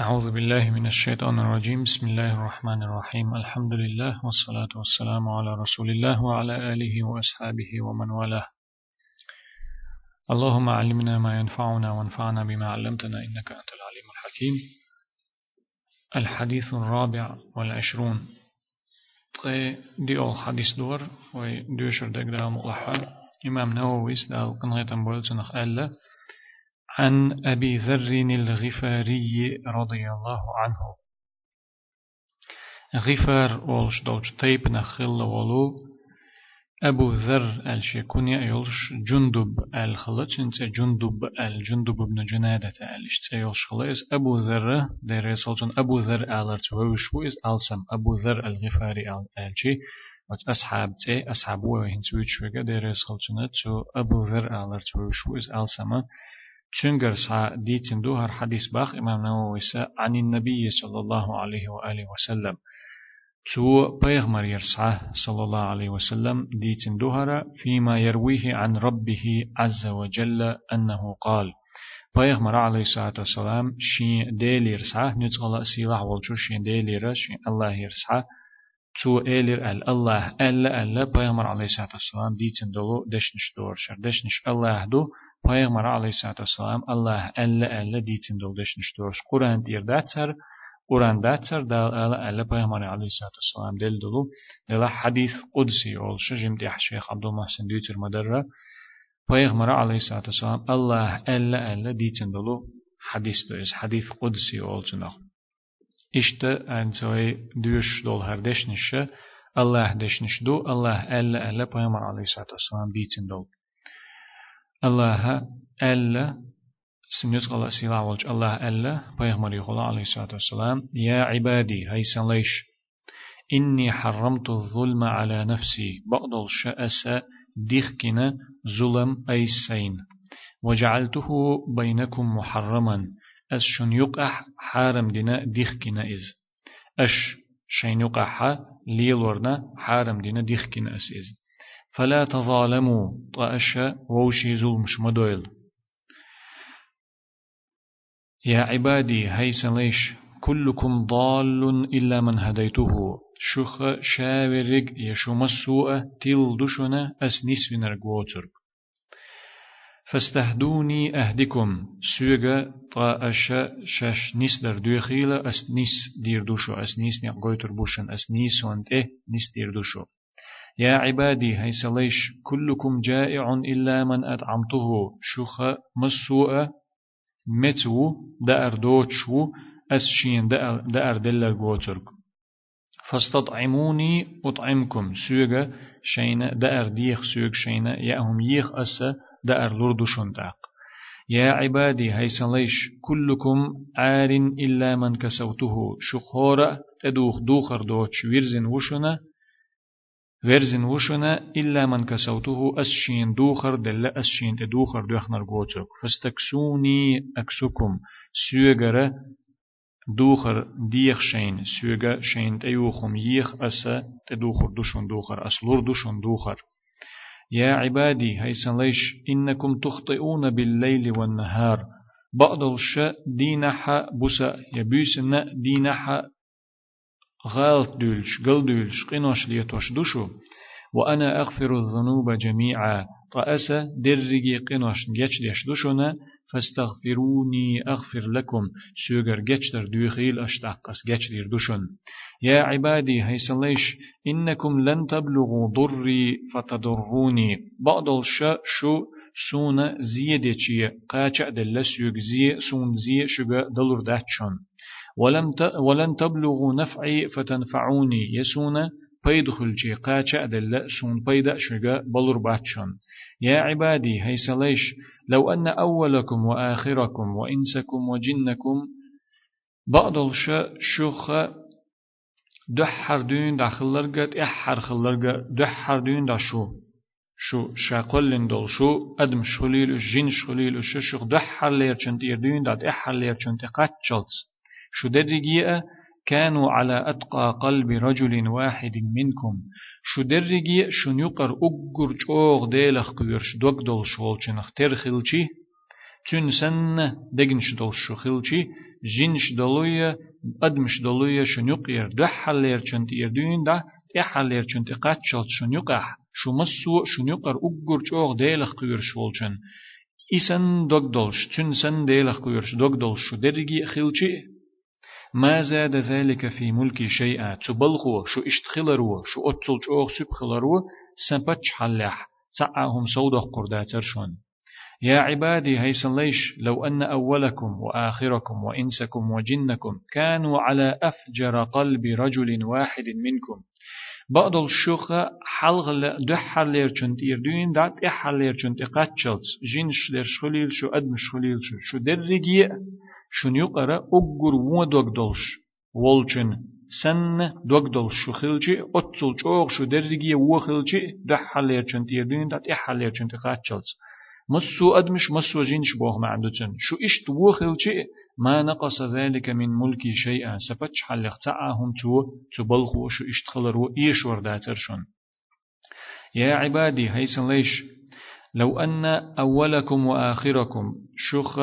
أعوذ بالله من الشيطان الرجيم. بسم الله الرحمن الرحيم. الحمد لله والصلاة والسلام على رسول الله وعلى آله وأصحابه ومن والاه. اللهم علمنا ما ينفعنا وانفعنا بما علمتنا إنك أنت العليم الحكيم. الحديث الرابع والعشرون. دي أول حديث دور ودوشر دقدام مؤلحة إمام نووي سدال قنغة بولتنخ ألا عن أبي ذر الغفاري رضي الله عنه. غفار أولش دوش طيب نخل ولو أبو ذر الشيكونيا يولش جندب الخلط انت جندب الجندب بن جنادة الاشت يولش خلاص أبو ذر دير يسلطن أبو ذر آلرت ووشو إز ألسم أبو ذر الغفاري الشي وت أصحاب تي أصحاب وين سويتشوغا دير يسلطن أبو ذر آلرت ووشو إز ألسم تشنجر سا ديتن دوهر حديث باخ إمام نووي عن النبي صلى الله عليه وآله وسلم تو بيغمر يرسعه صلى الله عليه وسلم ديتن دوهر فيما يرويه عن ربه عز وجل أنه قال بيغمر عليه الصلاة والسلام شي ديل يرسعه نتغلا سيلاح والجو شي ديل يرسعه الله يرسعه تو إيلر ال الله ألا ألا بيغمر عليه الصلاة والسلام ديتن دولو دشنش دورشر دشنش الله دو Peygamber aleyhissalatu vesselam Allah elle elle ditin doldeş niştoş Kur'an dir datsar Kur'an datsar da elle elle Peygamber aleyhissalatu vesselam del dolu dela hadis qudsi olşu jimdi Şeyh Abdülmuhsin Dütür Madarra Peygamber aleyhissalatu vesselam Allah elle elle ditin dolu hadis doyuz hadis qudsi olçunaq İşte antoy düş dol her deşnişe Allah deşnişdu Allah elle elle Peygamber aleyhissalatu vesselam ditin dolu الله ألا سنيت قال سيلا والج الله ألا بيغمر يقول عليه الصلاة والسلام يا عبادي هاي سنليش إني حرمت الظلم على نفسي بقدل شأس ديخكنا ظلم أي سين وجعلته بينكم محرما أس شن يقح حارم دينا ديخكنا إز أش شين يقح ليلورنا حارم دينا ديخكنا أس إز فلا تظالموا طأشا ووشي ظلم شمدويل يا عبادي هيس ليش؟ كلكم ضال إلا من هديته. شخ شاورق يشوم السوء تيل دشنا أس نسفنر قوتر فاستهدوني أهدكم. سوغا طأشا شش نسدر دوخيل أس نس دير دوشو أس نس نقوتر بوشن أس نيس وانت إيه نس دير دوشو يا عبادي هيسليش كلكم جائع إلا من أطعمته. شخ مسوء متو دأر دوتشو أسشين دأر, دلر غوترك فاستطعموني أطعمكم. سوغا شينا دأر ديخ سوغ شينا يأهم يخ أسا دأر لردشون داق يا عبادي هيسليش كلكم عار إلا من كسوته. شخورة تدوخ دوخر دوتش ويرزن وشنا ورزن وشنا إلا من كسوته أسشين دوخر دل أسشين تدوخر دوخنر غوتوك فاستكسوني أكسكم سيغر دوخر ديخ شين سيغ شين تيوخم يخ أسا تدوخر دوشن دوخر أسلور دوشن دوخر يا عبادي هيسن ليش إنكم تخطئون بالليل والنهار بعض الشاء دينها بسا يبيسن دينها غالت دولش قل دولش قنوش ليتوش دوشو وأنا أغفر الذنوب جميعا. طأسا درجي قنوش جيش ديش دوشونا فاستغفروني أغفر لكم. سوغر جيشتر دوخيل أشتاقس جيش دير دوشون. يا عبادي هيسليش إنكم لن تبلغوا ضري فتضروني. بعض الشاء شو سونا زيادة قاچع دل سوغ زي سون زي شغا دلور داتشون. ولم ولن تبلغوا نفعي فتنفعوني. يسونا بيدخل جي قاچا دل سون بيدا شجا بلور باتشون يا عبادي هيسليش لو أن أولكم وآخركم وإنسكم وجنكم بعض الش شخ دحر دين داخلرجت إحر خلرجت دحر دين دشو شو. شاقلن دول شو أدم شخليل جين شخليل شو دحر لير چنت إردين دات إحر لير چنت قاتشلت. شو درجية كانوا على أتقى قلب رجل واحد منكم. شو درجية شو نيقر أجر جوغ ديلخ كبيرش دوك دول شغل چنخ ترخلشي تون سن دقنش دول شو خلشي؟ جنش دلوية أدمش دلوية شنيق ير دحلير چنت يردين دا تحلير چنت قاتشل شنيقح شو مسو شنيقر أقر چوغ ديلخ قير شولچن إسن دقدلش تون سن ديلخ قيرش دقدلش شو درجي خلشي؟ ما زاد ذلك في ملكي شيئا تبلغو شو اشتخلرو شو اتل چوغ سبخلرو سنبتش حلح سعاهم سودخ قرداتر شون يا عبادي هيسن ليش لو أن أولكم وآخركم وإنسكم وجنكم كانوا على أفجر قلب رجل واحد منكم. بعض الشوخة حلغ لير چنت إردوين دات إحر لير چنت إقاتشلت جنش لير شخليل شو أدم شخليل شو شو درجي شو نيقرا أقر ودوك دولش والچن سن دوك دول شو خلجي أتل چوغ شو درجي وخلجي دحر لير چنت إردوين دات إحر لير چنت إقاتشلت مسو أدمش مسو جينش بوغ معدوتن شو إشت وخلجي ما نقص ذلك من ملكي شيئا. سفتش حلق تعاهم تو تبلغو شو إيش ورداتر شون. يا عبادي هيسن ليش؟ لو أن أولكم وآخركم شخ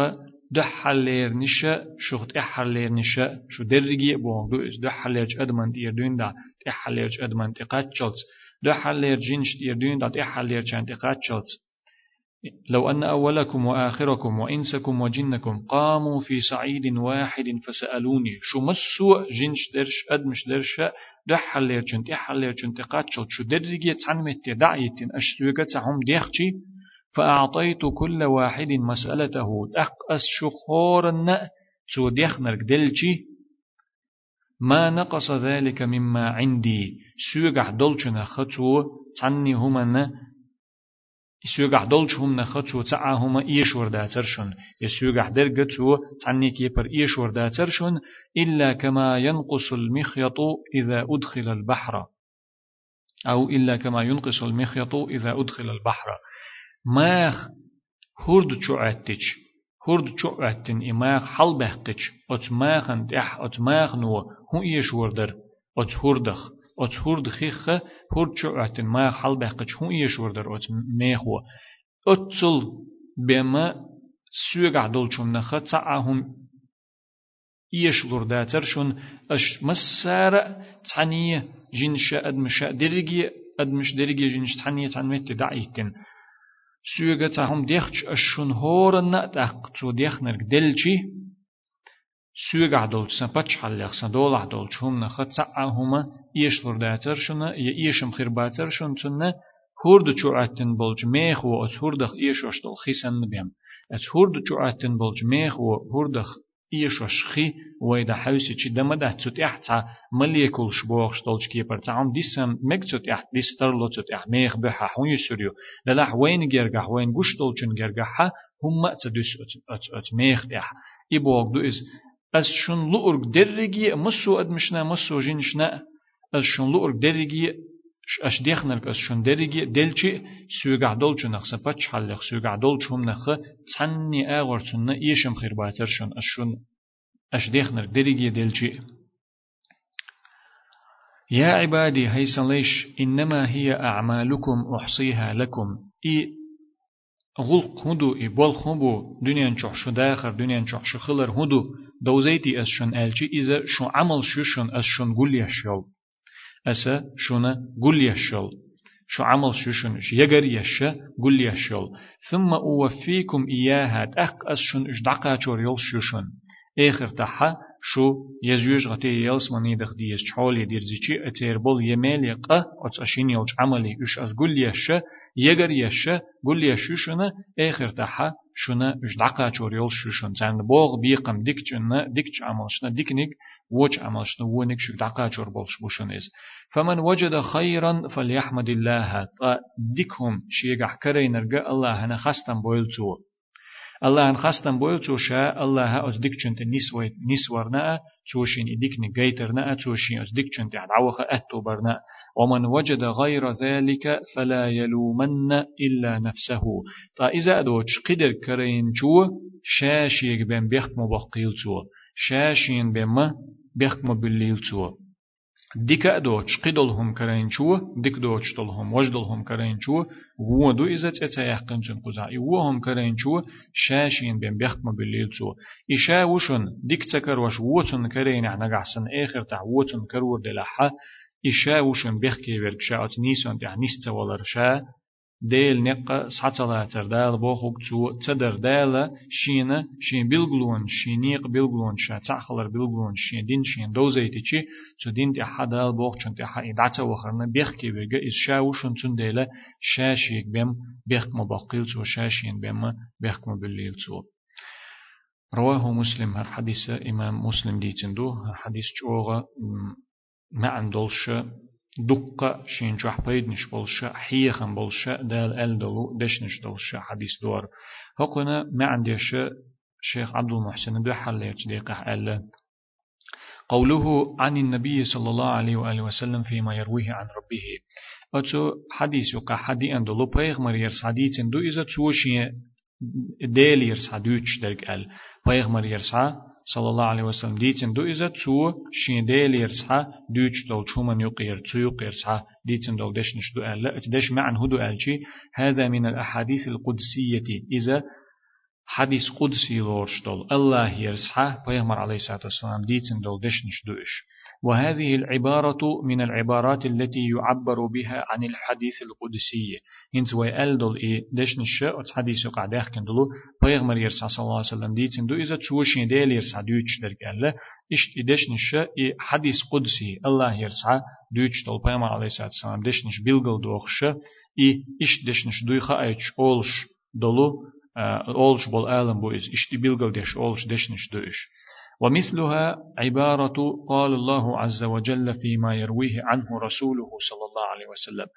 دحلير نشا شخ تحلير نشا شو درجي بوغ دوز دحلير أدمن تير دوين دا تحلير أدمن تقاتشلت دحلير جينش تير دوين دا تحلير چان تقاتشلت لو أن أولكم وآخركم وإنسكم وجنكم قاموا في صعيد واحد فسألوني شو مسو جنش درش أدمش درش دحل لير جنت إحل لير جنت قاتشل شو درجي تعنمت دعيت أشتوغة تعم ديخشي فأعطيت كل واحد مسألته تقأس شخورن سو ديخنرك دلشي ما نقص ذلك مما عندي سوغح دولشنا خطو تعني هما يسوغح دولش هم نخطو تعاهم إيش ورداترشن يسوغح درقتو تعنيك يبر إيش ورداترشن إلا كما ينقص المخيط إذا أدخل البحر. أو إلا كما ينقص المخيط إذا أدخل البحر. ماخ هرد شعتش هرد شعتن إماخ حلبهقش أت ماخن تح أت ماخ نو هو إيش وردر أت هردخ. أت هرد خيخ هرد شعتن ما حل بقش هو يشور در أت ميخو أتل بما سوغ عدل شون نخ تعهم يشلور داتر شون أش مسار تعني جنش أدمش درجي أدمش درجي جنش تعني تعنمت دعيتن سوغ تعهم ديخش أشون هورن تاق ديخ نرك دلشي سوغ عدول سن بچ حلق سن دول عدول چوم نخ تعهما إيش لرداتر شنا ي إيشم خير باتر شن تنا هورد چوعتن بولج ميخ و ات هوردخ إيش وشتل خيسن بيم ات هورد چوعتن بولج ميخ و هوردخ إيش وشخي ويدا حوسي چي دم ده تut احتا مليكول شبوخ شتلج كيبر تعم ديسم مك تut احت ديستر لو تut اح ميخ بها حون يسوريو دلح وين جرجح وين گوشتل چن جرجح هم ات ات ات ميخ ده إبوغ دو إز أس شن لؤرق درجي مسو أدمشنا مسو جنشنا أس شن لؤرق درجي أش ديخنرك أس شن درجي دلشي سوغع دولچو نخسا بچ حلق سوغع دولچوم نخ تعني آغر تنا إيشم خير باتر شن أس شن أش ديخنرك درجي دلشي يا عبادي هيسن ليش إنما هي أعمالكم أحصيها لكم إي غلق هدو إي بول خبو دنيا نشوح شو داخر دنيا نشوح شو خلر هدو دوزيتي أس شن ألشي إذا شو عمل شو شن أس شن قول يشل أسا شونا قول يشل شو عمل شو شن يجر يشا قول يشل ثم أوفيكم إياها تأق أس شن إش دقا شور يل شو شن آخر تحا شو يزيوج غتي يلس مني دخ ديش حولي دير زيشي اتير بول يميل يقا ات اشين يلج عملي اش أز قول يشا يجر يشا قول يشوشنا آخر تحا شنا اش دقا چور يل شوشن زن بوغ بيقم ديك جنا ديك عملشنا ديك نيك وچ عملشنا ونيك شو دقا چور بولش بوشن از فمن وجد خيرا فليحمد الله. ديكهم شيغ كرين رجا الله هنا خستم بويلتو الله ان خستم بويل توشا الله از دیک چنت نیسوی نیسورنا توشين إديكني جيترنا توشين أصدق چنت عوخ أتوبرنا ومن وجد غير ذلك فلا يلومن إلا نفسه تا إذا أدوش قدر كرين جو شاشيك بين بيخت مبقيل تو شاشين بين ما بيخت مبليل تو ديكا دوتش قدلهم كرينشو ديك دوتش دلهم وجدلهم كرينشو و دو إذا تتيحقن جن قزا وهم كرينشو شاشين بين بيخم بالليلتو إشا وشن ديك تكر وش ووتن كرين عنا قحسن آخر تع ووتن كرور دلحة إشا وشن بيخكي وركشا أتنيسون تع نيستا ولرشا ديل نقا ساتلاتر دال بوخوك تو تدر دال شينا شين بيلغلون شينيق بيلغلون شا تعخلر بيلغلون شين دين شين دوزيتي چي تو دين تي حدال بوخ چون تي حا إدعتا وخرنا بيخ كي بيغا إز شاو شن تون ديلا شاشيك بيم بيخ مباقيل تو شاشين بيم بيخ مبليل تو رواه مسلم هر حديث إمام مسلم ديتندو هر حديث چوغا ما دقة شين جوح بيدنش بولشا حيخن بولشا دال ال دلو دشنش دولشا حديث دور هقنا ما عنديش شيخ عبد المحسن دو حليت دقيقة ال قوله عن النبي صلى الله عليه وآله وسلم فيما يرويه عن ربه. أتو حديث يقع حدي أن دلو بيغمر يرسعديت دو إذا توشي ديل يرسعدوش درك ال بيغمر يرسع صلى الله عليه وسلم ديتن دو إذا تو شين ديل يرسحا دوش دول شومن يقير تو يقيرسحا ديتن دول دش نشدو أل اتدش معن هدو ألشي هذا من الأحاديث القدسية إذا حديث قدسي لورش دول الله يرسحا بيغمر عليه الصلاة والسلام ديتن دول دش نشدوش وهذه العبارة من العبارات التي يعبر بها عن الحديث القدسي. هنس وي ألدل إي دش نشا أت حديث قاعد يحكي دلو. بيغمر يرسع صلى الله عليه وسلم ديتن دو إذا تشوشين ديل يرسع دوش درك ألا إشت إدش نشا إي حديث قدسي الله يرسع دوش دل. بيغمر عليه الصلاة والسلام دش نش بيلغل دوخش إي إشت دش نش دويخا أيش أولش دلو. أولش بول آلم بو إز إشت بيلغل دش أولش دش نش دوش ومثلها عبارة قال الله عز وجل فيما يرويه عنه رسوله صلى الله عليه وسلم.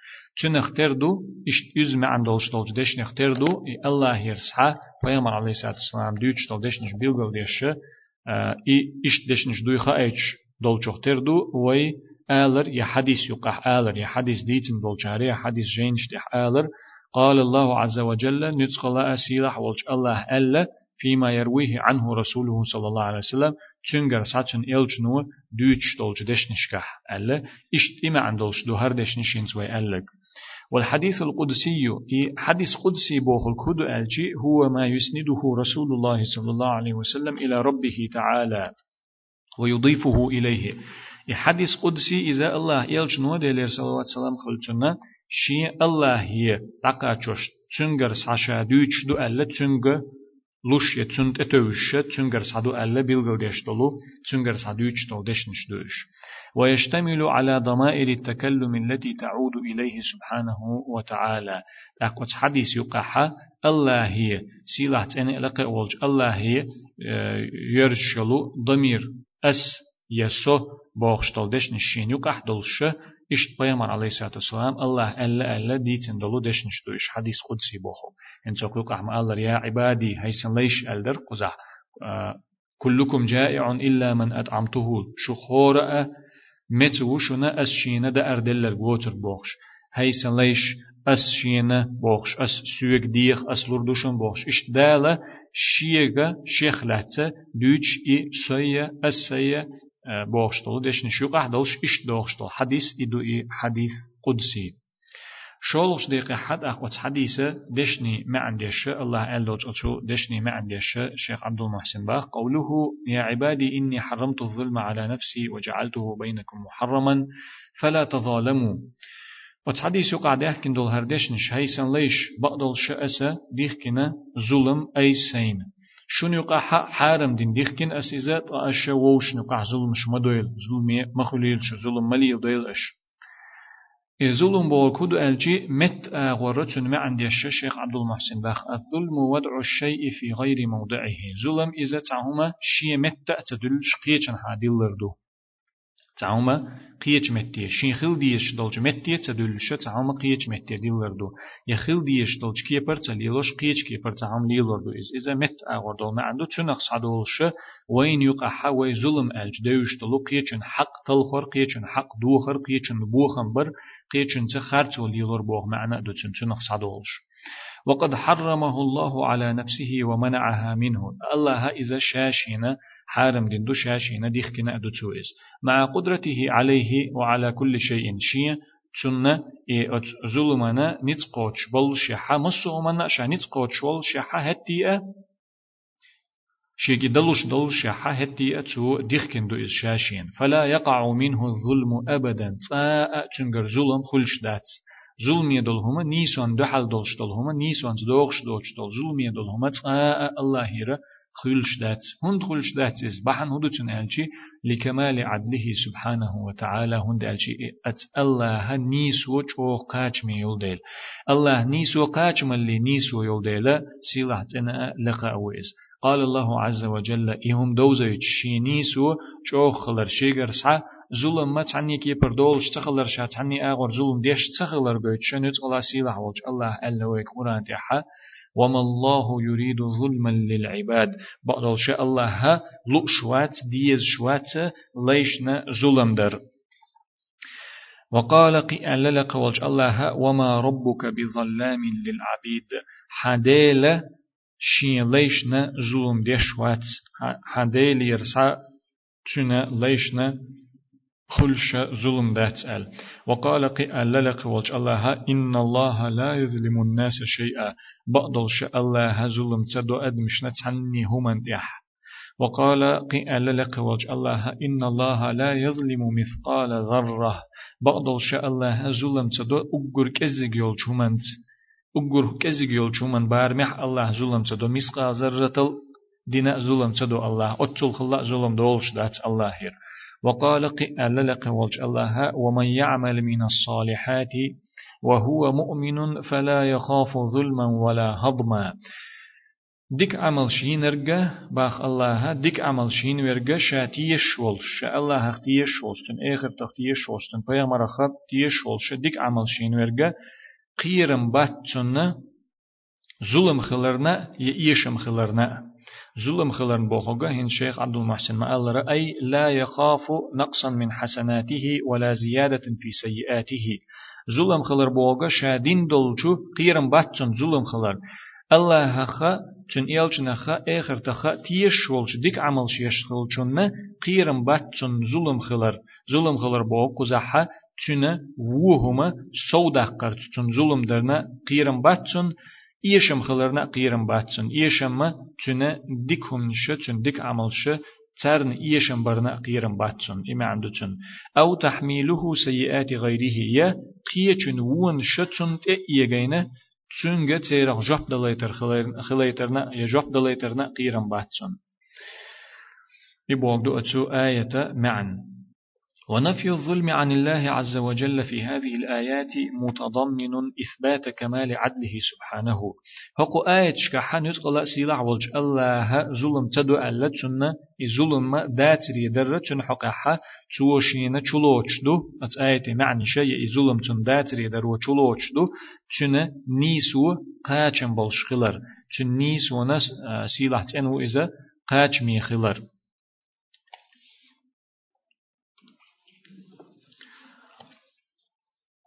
تن اختردو اشت يز ما عند دولش دولش ديش نختردو الله يرسحا پیغمبر عليه الصلاة والسلام ديوش دول ديش نش بيلغل ديش اي اشت ديش نش دويخا إيش دولش اختردو وي آلر يا حديث يقح آلر يا حديث ديتن دولشاري يا حديث جينش آلر. قال الله عز وجل نتقل أسيلح والش الله ألا فيما يرويه عنه رسوله صلى الله عليه وسلم تنجر ساتن إلجنو دوتش دولج دشنشكح ألا إشت إما عن دولش دو هر دشنشين زوي ألق والحديث القدسي حديث قدسي بوخ الكود ألجي هو ما يسنده رسول الله صلى الله عليه وسلم إلى ربه تعالى ويضيفه إليه حديث قدسي إذا الله صلى الله عليه وسلم خلتنا شي الله هي تقاچوش تنجر ساشا دوتش دو ألا تنجر لوش يتسند اتوش تنجر سادو ألا بيلغل ديشتلو تنجر سادو يشتل ديشنش دوش ويشتمل على ضمائر التكلم التي تعود إليه سبحانه وتعالى تأقوت حديث يقحى الله هي سيلة أن لقى أولج الله هي يرشلو ضمير أس يسو بوخشتل ديشنش يقح دلش إشت بيامر عليه الصلاة والسلام؟ الله ألا ألا ديتن دلو دش نشتوش حديث قدسي بوخو. إن تقلق أحمى الله يا عبادي هيسن ليش ألدر؟ قزح. آه كلكم جائع إلا من أطعمته شخورة متو شنا أسشينا دا أردلر بوتر بوخش. هيسن ليش أس شينا بوخش أس سويك ديخ أس لردوشن بوخش. إشت دالة شيغا شيخ لحتة دوش إي سيا أس سيا بوغشتل دش نشوق دلش إش دوغشتل حديث إدو إي حديث قدسي. شولش دقيقة حد أخوات حديثة دشني ما عنديش الله ألوج أتو دشني ما عنديش شيخ عبد المحسن باخ قوله يا عبادي إني حرمت الظلم على نفسي وجعلته بينكم محرما فلا تظالموا. وتحديث قاعد يحكي دول هردشنش هيسن ليش بقدل شأسة ديخكنا ظلم أي سين. شون يقع حارم دين ديخكن أسيزات أشا ووش نقع ظلم شما دويل ظلم مخليل شو ظلم مليل دويل أش. ظلم بول كودو ألجي مت غورتون ما عندي الشيخ عبد المحسن باخ. الظلم وضع الشيء في غير موضعه. ظلم إذا تعهما شيء مت تدل شقيتشن هادي لردو. تعوما قيش متي شين خل ديش دولج متي تدل شو تعوما قيش متي ديلردو يا خل ديش دولج كي بر تليلوش قيش كي بر تعوم ليلردو إز إذا مت أغور دول ما عنده تنخ صدولش وين يقع حوي ظلم ألج دوش دلو قيشن حق تلخور قيشن حق دوخر قيشن بوخن بر قيشن تخرت وليلور بوغ معنا دو تنخ صدولش وقد حرمه الله على نفسه ومنعها منه. الله إذا شاشينا حارم دين دو شاشينا ديخكنا أدو مع قدرته عليه وعلى كل شيء شيء تسنة ظلمنا نتقوش بل شحا مسومنا شا نتقوش بل شحا هتيئة شيكي دلوش دلوش شحا هتيئة تو ديخكن دو إز شاشين. فلا يقع منه الظلم أبدا. تاء تنجر ظلم خلش دات ظلم يدل هما نيسان دحل دلش دل هما نيسان دوغش دوغش دل ظلم يدل هما تاء الله هيرا خلش دات هند خلش دات إز بحن هدوتن ألشي لكمال عدله سبحانه وتعالى هند ألشي أت الله نيسو چوخ قاچ مي يولديل الله نيسو قاچ ملي نيسو يولديل سيلح تنا لقا أويز قال الله عز وجل إهم دوزة شي نيسو چوخ خلر شيگر سعى ظلم ما تعني كي بردول شتخلر شا تعني آغر ظلم ديش تخلر بيت شنوت الله سيلح والج الله ألا قرآن تحا وما الله يريد ظلما للعباد بعد شاء الله لؤشوات ديز شوات ليشنا ظلم در وقال قيل لك الله وما ربك بظلام للعبيد حديل شين ليشنا ظلم ديشوات حديل يرسع تنا ليشنا خلش ظلم داتسأل وقال قال لك والج الله إن الله لا يظلم الناس شيئا بقدل شاء الله ظلم تدو أدمش نتعني هما ديح وقال قال لك والج الله إن الله لا يظلم مثقال ذرة بقدل شاء الله ظلم تدو أقر كزيق يول شومنت أقر كزيق شومن بارمح الله ظلم تدو مثقال ذرة دينا ظلم تدو الله أتل خلا ظلم دولش دات الله هير وقال قال لك والج الله ومن يعمل من الصالحات وهو مؤمن فلا يخاف ظلما ولا هضما ديك عمل شين رجع باخ الله ديك عمل شين ورجع شاتي شول شا الله أختي شولستن اخر تختي شولستن پیغمبر خط تي شولش ديك عمل شين ورجع قيرم باتشن ظلم خلرنا يشم خلرنا ظلم خلرن بوخوغا هن شيخ عبد المحسن ما قال أي لا يخاف نقصا من حسناته ولا زيادة في سيئاته ظلم خلر بوغا شادين دولچو قيرم باتشن ظلم خلر الله خا چون إلچن خا آخر تخا تيش شولش ديك عمل شيش خلچن قيرم باتشن ظلم خلر ظلم خلر بوغ قزحا чүнэ вухума соудаққар чүн зулымдарна қирым батчун иешім хыларна қирым батчун. Иешімма чүнэ дик хумншы чүн дик амылшы, царн иешім барна қиырым батсын, име амду чүн. Ау тахмилуху сайиати гайрихи я қие чүн вуын шы чүн те иегайна чүнге цейрақ жоп далайтар хылайтарна э, жоп далайтарна қирым батчун. И болды өтсу аята мән. ونفي الظلم عن الله عز وجل في هذه الآيات متضمن إثبات كمال عدله سبحانه. هقو آية شكحا نتقل سيلع والج الله ظلم تدو ألتشن ظلم داتر يدرتشن حقحا توشين چلوچدو أت آية معني شيء ظلم تن داتر يدرو چلوچدو چن نيسو قاچن بلشخلر چن نيسو نس سيلع تنو إذا قاچ ميخلر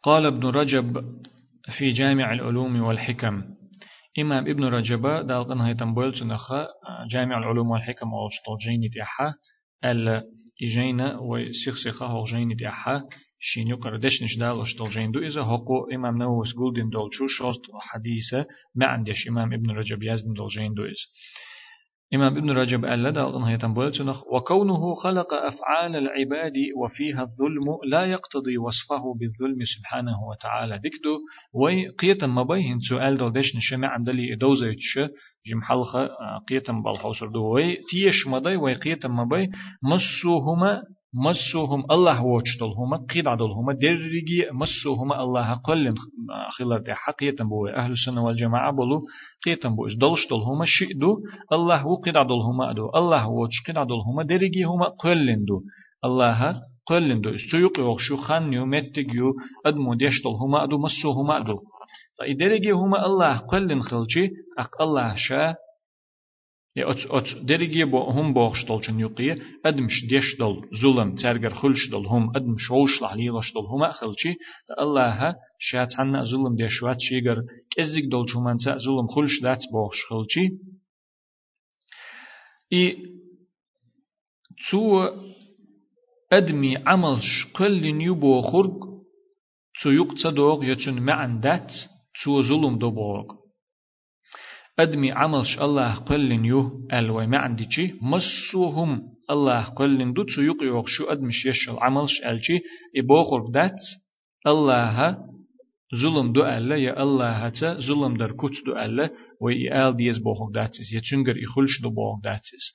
قال ابن رجب في جامع العلوم والحكم. إمام ابن رجب دالقن هاي تنبول تنخا جامع العلوم والحكم أو شطوجين تيحا ال إجينا وسيخسيخا هوجين تيحا شين يقر دشنش دال شطوجين دو إذا هقو إمام نووس قولدين دولشو شوست حديثة ما عندش إمام ابن رجب يزدن دولجين دو إذا إمام ابن رجب قال لدى أنها تنبولتنخ وكونه خلق أفعال العباد وفيها الظلم لا يقتضي وصفه بالظلم سبحانه وتعالى. دكدو وي قيتا ما بيهن سؤال دل ديش نشمع عندلي دوزة يتش جم حلقة قيتا بالحوصر دو وي تيش مضي وي قيتا ما بي مسوهما مسوهم الله وجتلهما قيد عدلهما درجي مسوهما الله قل دي حقيقة بو أهل السنة والجماعة بلو قيتا بو دلشتلهما شئدو الله وقيد عدلهما دو الله وج قيد عدلهما درجي هما قلندو الله قلندو استيوق يوخشو خان يو متجيو أدمو ديشتلهما دو مسوهما دو طيب درجي هما الله قلن خلشي أق الله شا يا أت أت درجي بو هم بوخشتل شن يقية أدمش ديشتل ظلم ترجر خلشتل هم أدمش عوشل عليه لشتل هم أخلشي تا الله شات حنا ظلم ديشوات شيجر كزيك دول شو من ظلم خلش دات بوخش خلشي إي تو أدمي عملش كل نيوبو خرق تو يقتصدوغ يتن معن دات تو ظلم دو بوغ أدمي عملش الله قلن يو ألوي ما عندي شي مسوهم الله قلن دو تسو يقيوغ شو أدمش يشل عملش ألشي إبوخر دات الله ظلم دو ألا يا الله هتا ظلم در كوت دو ألا وي آل ديز بوخر داتس يتشنجر إخلش دو بوخر داتس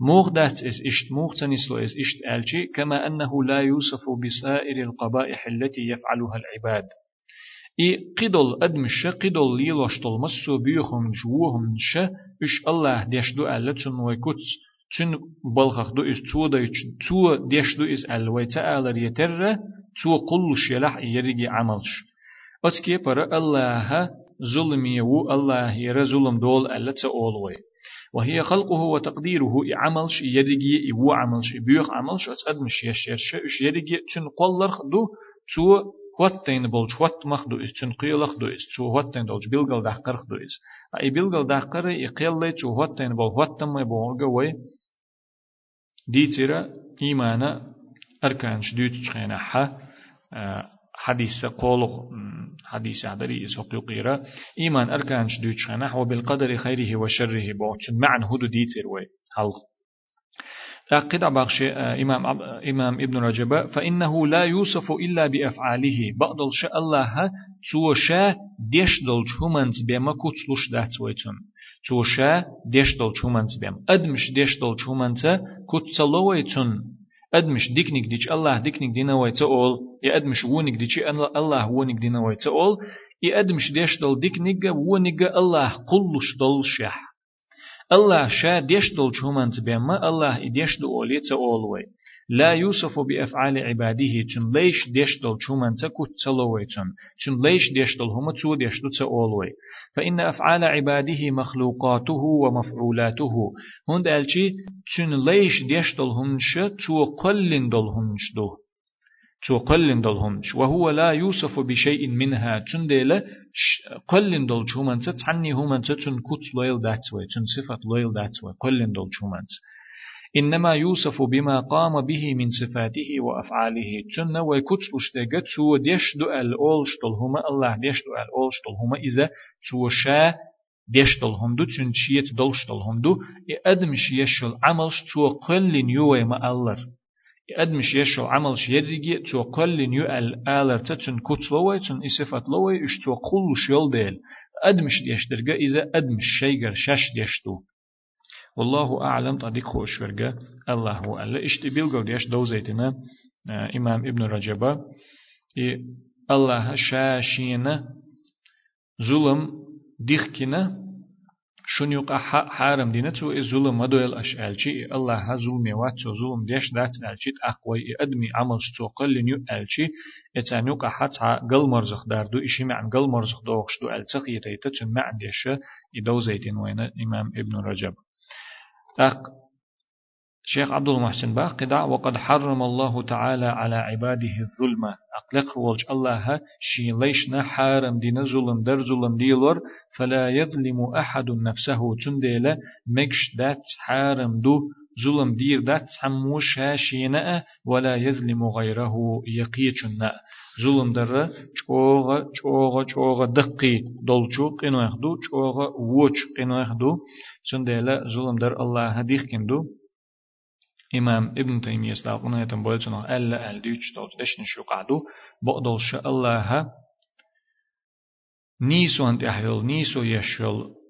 موغ دات إس إشت موغ تنسلو إس إشت ألشي كما أنه لا يوصف بسائر القبائح التي يفعلها العباد. إي قدل أدمش قدل ليلوشتل مسو بيوهم جوهم ش إش الله ديش دو ألتن ويكوت تن بلخخ دو إس تو دا تو ديش دو إس أل ويتألر يتر تو قل شلح يرجي عملش أتكي برا الله ظلمي و الله يرى ظلم دول ألت أولوي وهي خلقه وتقديره عملش يرجي و عملش بيوخ عملش أتقدمش يشيرش إش يرجي تن قلر دو تو هوتين بولج هوت مخدو إس تن قيلخ دو إس تو هوتين دولج بيلغل دحقرخ دو إس أي بيلغل دحقر يقيل لي تو هوتين بول هوتم يبوغ وي دي تيرا إيمانا أركانش ديوت تشخينا حا حديث قولخ حديث عدري إسوق يقيرا إيمان أركانش ديوت تشخينا وبالقدر خيره وشره بوغ معن هدو ديتير وي حلق أقد بخش إمام إمام ابن رجب فإنه لا يوصف إلا بأفعاله. بعض الشاء الله تو شا ديش دل شومنز بما كتلوش دات ويتون. تو شا ديش دل شومنز بما أدمش ديش دل شومنز كتلو ويتون. أدمش ديكنيك ديش الله ديكنيك دينا ويتأول يا أدمش وونيك ديش الله وونيك دينا ويتأول يا أدمش ديش دل ديكنيك وونيك الله قلش دل شح الله شا ديش دول شومانت بيما الله إديش دو أوليت أولوي لا يوصف بأفعال عباده چن ليش ديش دول شومانت كت تلوي چن چن ليش ديش دول هم تو ديش دو تأولوي فإن أفعال عباده مخلوقاته ومفعولاته هند ألشي چن ليش ديش دول همش تو قلن دول همش دو تو قلن دول همش وهو لا يوصف بشيء منها. تن ديلا قلن دول شومانس تعني همانس تن كت لويل داتسوي تن صفة لويل داتسوي قلن دول شومانس إنما يوصف بما قام به من صفاته وأفعاله. تن نوي كت لشتغت تو ديش دو الأول شتل هما الله ديش دو الأول شتل هما إذا تو شا ديش دل هم دو تن شيت دل شتل هم دو إدم شيشل عملش تو قلن يوي ما الله. أدمش يشو عمل شيرجي تو قل نيو الالر تتن كتلوي تن إسفت لوي إش تو قل شيل ديل أدمش ديشترجا إذا أدمش شيجر شش ديشتو والله أعلم طريق خوش ورجا الله هو ألا إشت بيلغو ديش دوزيتنا إمام ابن رجبة الله شاشينا ظلم ديخكنا شون يقع حارم دينا تو ظلم مدويل أش ألشي الله ها ظلم يوات تو ظلم ديش دات ألشي أقوي أدمي عمل تو قل نيو ألشي إتان يقع حتى قل مرزخ داردو إشي مع قل مرزخ دوغش دو ألتخ يتيتا تن مع ديش يدو زيتين وين إمام ابن رجب. تاق شيخ عبد المحسن باقدع وقد حرم الله تعالى على عباده الظلم أقلق والج الله شي ليشنا حارم دين ظلم در ظلم ديلور فلا يظلم أحد نفسه. تنديل مكش دات حارم دو ظلم دير دات حموش هاشينا ولا يظلم غيره يقيتنا. ظلم در چوغ چوغ چوغ دقي دولچو قنوخ دو چوغ ووچ قنوخ دو. تنديل ظلم در الله هديخ كندو. إمام ابن تيمية استعقنا يتم بولتنا ألا ألديش دوت دشن شو قعدو بقدل شاء الله نيسو أنت أحيول نيسو يشول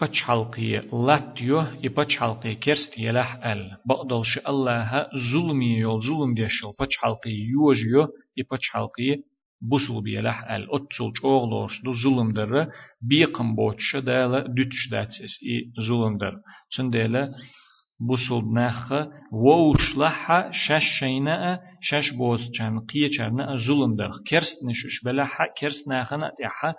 بچ حلقية لاتيو يبچ حلقية كرست يلح أل. بقدل شاء الله ظلمي يول ظلم ديشول بچ حلقية يوجيو يبچ حلقية بوسل بيلح أل. اتسل چوغلورش دو ظلم در بيقم بوتش دالا دوتش داتس إي ظلم در. چون دالا بوسل نخ ووش لحا شش شينا شش بوز چن قيه چرنا ظلم در كرست نشش بلحا كرست نخنا تحا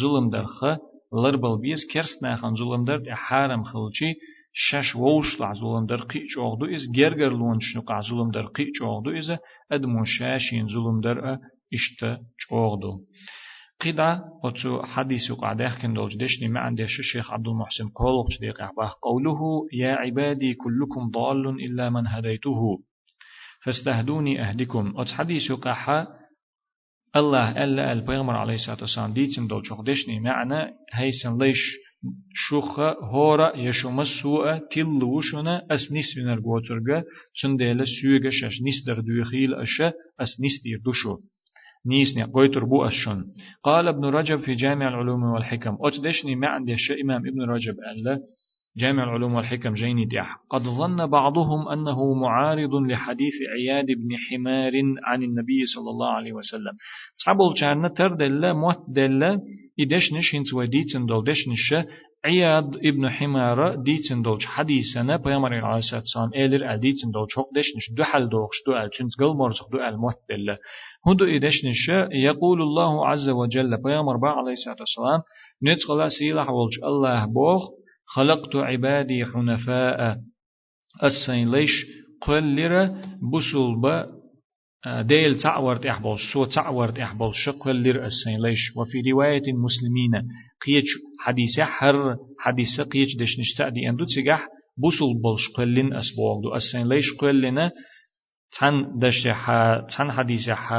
ظلم در خ لربل بيز كرست نخن ظلم در حرم خلچي شش ووش لع ظلم در قي چوغدو إز جرجر لون شنو قع ظلم در قي چوغدو إز أدمو شاشين ظلم در إشتا چوغدو قدا أتو حديث قعده كن دولج دشني ما عندش الشيخ عبد المحسن قولق ديق قوله يا عبادي كلكم ضال إلا من هديته فاستهدوني أهدكم أت حديث قاحة الله ألا البيغمر عليه الصلاة والسلام ديتن دول شخدشني معنى هيسن ليش شوخ هورا يشوم السوء تل وشنا أس نس من الغوترغا سندل سيوغا شش نس در دوخيل أشا أس نس دير دوشو نيسني قويتر بو أشون. قال ابن رجب في جامع العلوم والحكم. أتدشني ما عندي إمام ابن رجب ألا جامع العلوم والحكم جيني ديح قد ظن بعضهم أنه معارض لحديث عياد بن حمار عن النبي صلى الله عليه وسلم. صحابه الجارنا تردل موت دل إدشنش هنت وديتن دول دشنش عياد ابن حمار ديتن دولش حديثنا بيامر عليه الصلاة والسلام إيلر أل ديتن دولش حق دشنش دو حل دوغش دو أل چنس قل مرزق دو أل موت دل هدو إدشنش يقول الله عز وجل بيامر با عليه الصلاة والسلام نتقل سيلح ولج الله بوخ خلقت عبادي حنفاء السين ليش قل لرا بسول با ديل تعورت إحبال سو تعورت إحبال شق لر السين ليش. وفي رواية المسلمين قيج حديثة حر حديثة قيج دش نشتأدي أندو تسجح بسول بلش قلن أسبوغ دو السين ليش قلنا تن دش تن حديثة ح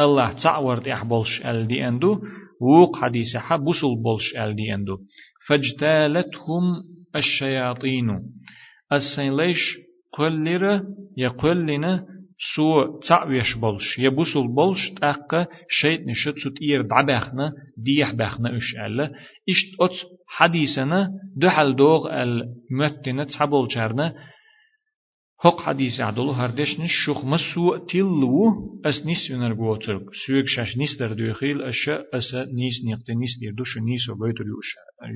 الله تعورت إحبالش ال دي أندو ووق حديثة ح بسول بلش ال دي أندو فاجتالتهم الشياطين السين ليش قلر يقلنا سو تعويش بولش. يبوسل بولش تأقى شيط نشت سوت إير دعبخنا ديح بخنا إش ألا إشت أت حديثنا دحل دوغ المتنة تحبول شارنا هق حديث عدلو هردش نشوخ مسو تلو أس نيس ينر قوتر سويك شاش نيس در دوخيل أشا أسا نيس نيقت نيس دير دوشو نيس وبيتر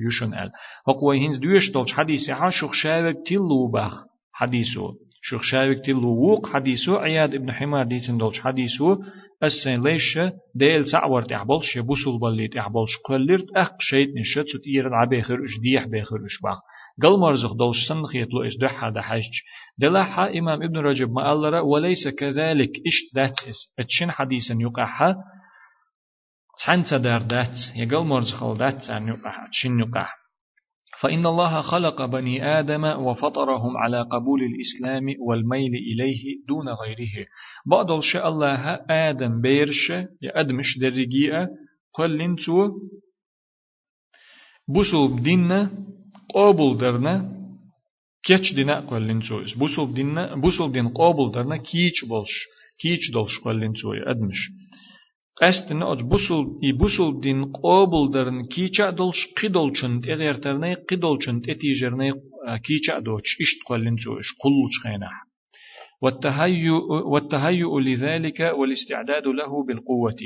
يوشن أل. هق ويهنز دوش دولش حديث عا شوخ شاوك تلو بخ حديثو. شوخ شاوك تلووق حديثو عياد ابن حمار ديتن دولش حديثو السين ليش ديل تعور تحبلش يبوسل بلي تحبلش قلرت أخ شيت نشت ست إير العبيخر إش ديح بيخر إش باخ قل مرزق دولش سنخ يتلو إش دحا دحج دلحا إمام ابن رجب ما ألرا وليس كذلك إش داتس اتشن حديثا يقحا تحنت دار دات يقل مرزق دات أن يقحا تشن يقحا فإن الله خلق بني آدم وفطرهم على قبول الإسلام والميل إليه دون غيره. بعض الشيء الله آدم بيرش يأدمش درجيئة قل لنتو بسوب ديننا قابل درنا كيش دينا قل لنتو. بسوب ديننا بسوب دين قابل درنا كيش بولش كيش دولش قل لنتو أدمش. قست نوج بوسل ای بوسل دین قابل درن کیچا دولش قیدولچند اغیرترنه قیدولچند اتیجرنه کیچا دوچ اشت قلن زوش قلوش خينه والتهيؤ والتهيؤ لذلك والاستعداد له بالقوة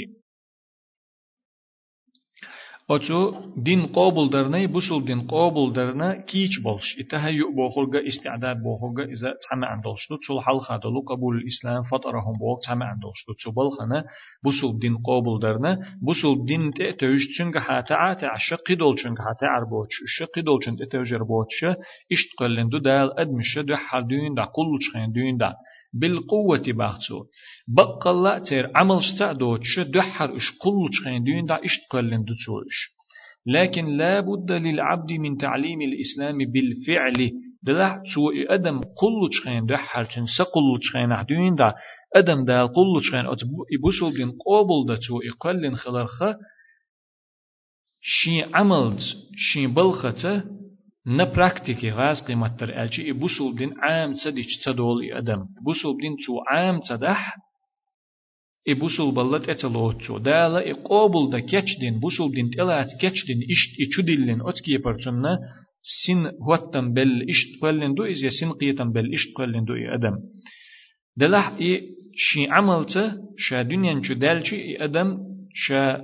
Oçu din qabul darnay busul din qabul darna kiç bolş. İtehayyu boğulga isti'dad boğulga iza tsama andolştu. Çul hal dolu qabul islam fatarahum boğ tsama andolştu. Çubal xana busul din qabul darna busul din te tövüş tövüşçün hata ata aşa qidol çün hata arboç. Şu qidol çün te tövjer boç. İşt qallendu dal admişe de haldüğün da qulluç xen düğün da. بالقوة باختو بقى الله تير عمل دوتش دحر إش كل تشخين دين دا اشت قلن دوتوش لكن لا بد للعبد من تعليم الإسلام بالفعل. دلح تو أدم كل تشخين دحر تنسى كل تشخين دين دا. أدم دا كل تشخين إبوسل دين قابل دا تو إقلن خلرخة. شي عملت شي بلخته на практике газ кыйматтар элчи и бусул дин амца дич цадол и адам бусул дин цу амца дах и бусул баллат эцелоотчу дала и кобул да кеч дин бусул дин телаат кеч дин ишт и чудиллин оцки епарчунна син хуаттан бел ишт квеллин ду из я син киетан бел ишт квеллин ду и адам далах и ши амалца ша дюнян чудалчи и адам ша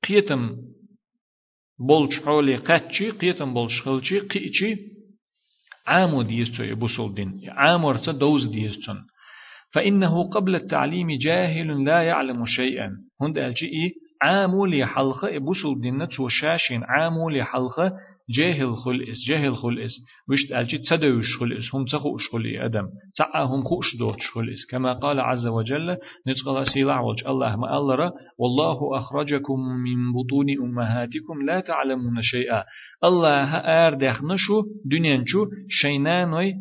киетам بولش حولي قتشي قيتم بولش خلشي قيتشي عامو ديستو يبوسول دين عامو رتا دوز ديستون فإنه قبل التعليم جاهل لا يعلم شيئا هند الجئي عامولي حلقة بوصل دينا تو شاشين عامولي حلقة جاهل خلئس جاهل خلئس وشت ألجي تدوش خلئس هم تخوش خلئ أدم. تعهم خوش دوتش خلئس كما قال عز وجل نتقل سيلع وجه الله ما ألر والله أخرجكم من بطون أمهاتكم لا تعلمون شيئا. الله أردخ نشو دنيا نشو شينانوي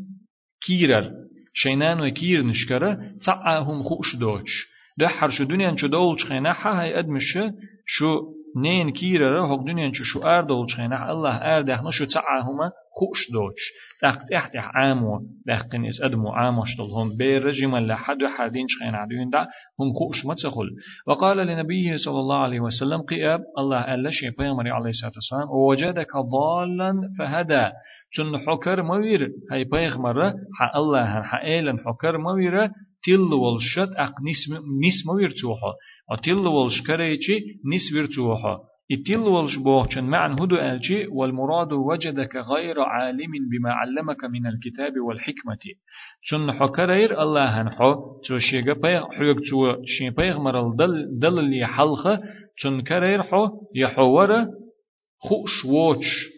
كيرر. شينانوي كير نشكره. تعهم خوش دوتش ده حرش دنيا نشو دولش خينا هاي أدمش شو نين كيرا را هق دنيا شو أردول شينا الله أردخنا شو تعاهما خوش دوش تحت تحت عامو دقن إس أدمو عامش هم بير رجما لحد حدين شخين عدوين دا هم خوش متسخل وقال لنبيه صلى الله عليه وسلم قياب الله ألا شيء بيامري عليه الصلاة والسلام ووجدك ضالا فهدى تن حكر موير هاي بيغمرة حق الله حق إيلن حكر موير تل والشت أق نسم نسم ويرتوها أتل والش كريتي نس ويرتوها إتل والش بوهشن معن هدو ألجي والمراد وجدك غير عالم بما علمك من الكتاب والحكمة. شن حكرير الله هنحو تو شيغا بيغ حيوك تو شي بيغ مرل دل دل لي حلخة شن كرير حو يحور خوش ووش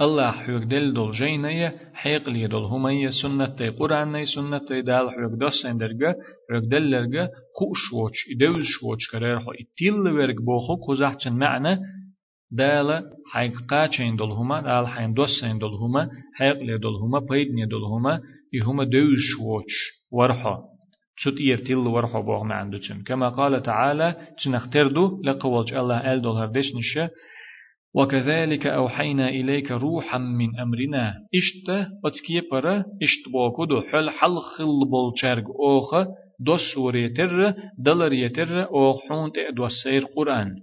الله حيوك دل دول جينية حيق لي دول همية سنة تي قرآن سنة تي دال حيوك دس اندرگا حيوك دل لرگا خوش ووش إدوز شوش كرير خو إتيل ورق بوخو كوزحچن معنى دال حيق قاچين دول هما دال حين دوسين دول هما حيق لي دول هما بيدني دول هما إهما دوز شوش ورحو تشت يرتيل ورحو بوغ معندو كما قال تعالى تنختردو لقوالج الله أل دول هردش نشه وكذلك أوحينا إليك روحا من أمرنا إشت أتكي برا إشت بوكودو حل حل خل بولشارج أوخ دوس وريتر دلر يتر أوخ حونت دوسير قرآن.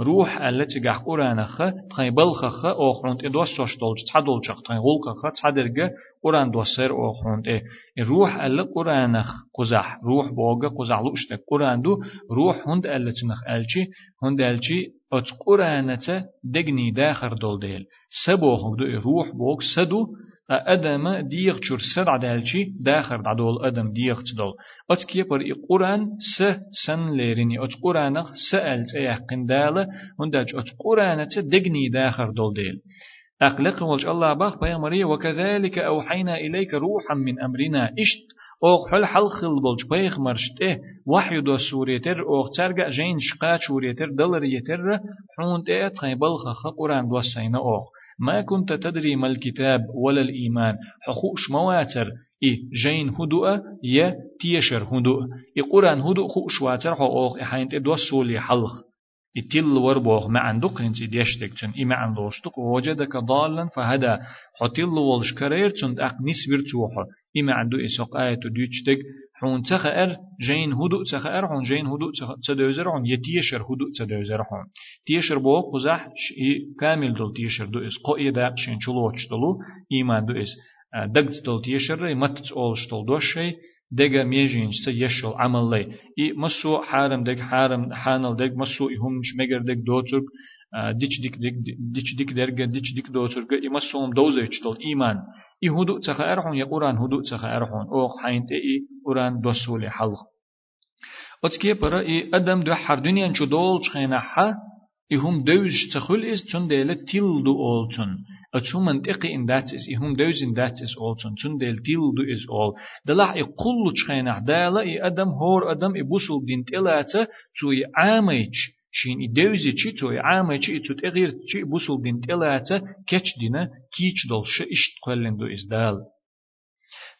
روح ألتي جح قرآن خ تخي بلخ خ أخرنت إدوس توش دولج تعدل شخ تخي غلق خ تعدرج قرآن دوسر أخرنت إيه الروح اللي قرآن خ قزح روح بوجا قزح لوش قرآن دو روح هند ألتي نخ ألشي هند ألشي أت قرآن دقني داخر دول ديل سبوخ دو روح بوك سدو أدم ديغ شور سد عدالشي داخر عدول أدم ديغ تدول أت كي بر قرآن س سن ليريني أت قرآن سألت أيه قندالة هندج أت قرآن دقني داخر دول ديل أقلق والج الله باخ بيامري وكذلك أوحينا إليك روحا من أمرنا إشت اوغ حل حل خل بلج بيخ مرشته وحي دو سوريتر اوغ ترجع جين شقا سوريتر دلر يتر حون تي تخيبل خخ قران دو سينا اوغ ما كنت تدري ما الكتاب ولا الإيمان حخوش مواتر إي جين هدوء يا تيشر هدوء إي قرآن هدوء خوش واتر أوغ إحاين تدو سولي حلخ يتل وربوغ ما عندك انت ديشتك تن إما عن لوشتك ووجدك ضالا فهدى حتل والش كرير تن أق نسبر توحا إما عنده إساق آية ديشتك حون تخأر جين هدوء تخأر حون جين هدوء تدوزر حون يتيشر هدوء تدوزر حون. تيشر بوغ قزح كامل دول تيشر دو إس قوئي داق شين چلوش دلو إيمان دو إس دقت دول تيشر متت أولش دول دوشي دقا ميجين سا يشل عمل لي إي مسو حارم دق حارم حانل دق مسو إهم شمجر دق دوترك ديش ديك ديك ديش ديك درجة ديش ديك دوترك إي مسوم دوزة يشتل إيمان إي هدوء تخا أرحون يا قرآن هدوء تخا أرحون أوخ حين تي قرآن دوسولي حلق أتكي برا إي أدم دو حر دنيا شو دول شخينا حا إهم دوج تخل إز تون ديلا تيل دو أول تون أتون منطقي إن إز إهم دوج إن إز أول تون تون ديل تيل دو إز أول دلح إي قلو تشخينا دالا إي أدم هور أدم إي بوصل دين تلاتا تو إي عاميش شين إي دوزي چي تو إي عاميش إي تو تغير چي بوصل دين تلاتا كيش دينا كيش دول شا إشت قلن دو إز دال.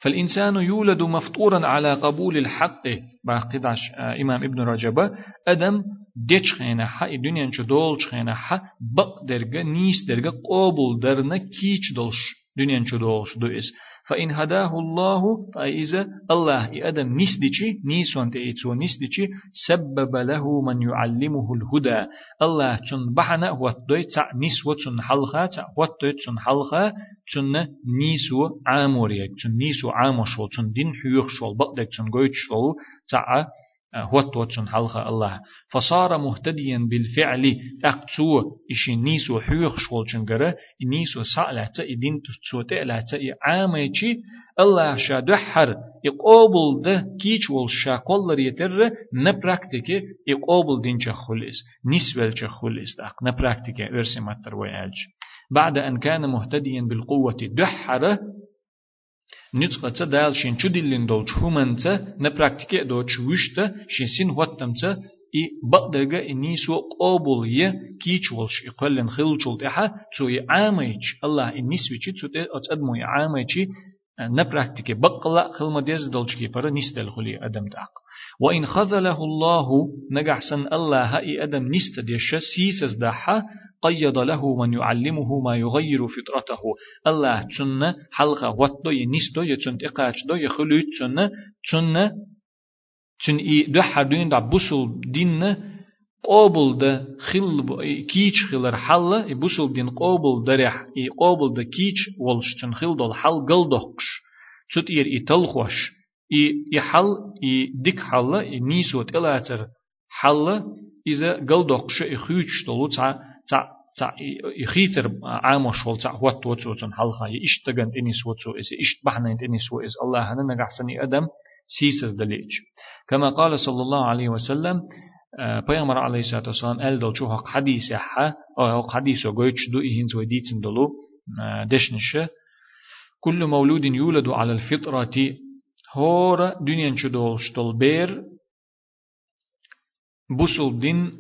فالإنسان يولد مفطورا على قبول الحق. باقي عش آه، إمام ابن رجب أدم ديش خينا حق الدنيا نشو دول خينا حق بق درجة نيس درجة قبول درنا كيش دولش. دنيا نشو دولش دو إس فإن هداه الله فإذا الله يأدم نسدشي نيسون تأيتو نسدشي سبب له من يعلمه الهدى الله تن بحنا هو دوي تع نسوة تن حلقة تع هو تن حلقة تن نيسو عاموريك تن نيسو عامشول تن دين حيوخ شول بقدك تن قويت شول تع هوت وتسن حلقة الله. فصار مهتديا بالفعل. تقتو إشي نيسو حيوخ شغل شنقرة نيسو سألة إدين تسو تألة عاميشي الله شا دحر يقابل ده كيش والشا قول ريتر نبراكتيكي يقابل دين خلص نسبل خلص داق نبراكتيكي ارسي ماتر ويالج بعد أن كان مهتديا بالقوة دحر نتقى دال شين چوديلين دول چومنت نبراكتيكي دو چوشت شين سين واتمت и багдерга и нису قابل يه كيش ولش يقلن خلچول تها تو يعاميش الله и нисвичи تو те от адмо نبراكتيكي بقلا خلما ديز دولچكي پر نستل خلي آدم داق وإن خذله الله نجح سن الله هاي أدم نست ديش سيسس دحا قيد له من يعلمه ما يغير فطرته الله تن حلقة وطو ينستو يتن تقاش دو يخلو تن تن تن إي دحا دين دا بوسل دين قابل خل كيش خلر حل بوسل دين قابل درح إي قابل ده كيش ولش تن خل دول حل قلدقش تت إير إتلخوش إي يحل إي ديك حل إي نيسو تلاتر حل إذا قلدقش إخيوش دولو تع تع يخيتر عام شول تع وات وتو تن حلقة يشتغن إنيس وتو إس إشت بحنا إنيس وإس الله هنا نجحسني أدم سيسس دليج كما قال صلى الله عليه وسلم پیامبر علیه الصلاة والسلام ال دل چو حق حدیث ح حق حدیث گویچ دو ایهن زوی دیتن دلو دشنشه. كل مولود يولد على الفطرة هور دنيا شدول شتول بير بوسل دين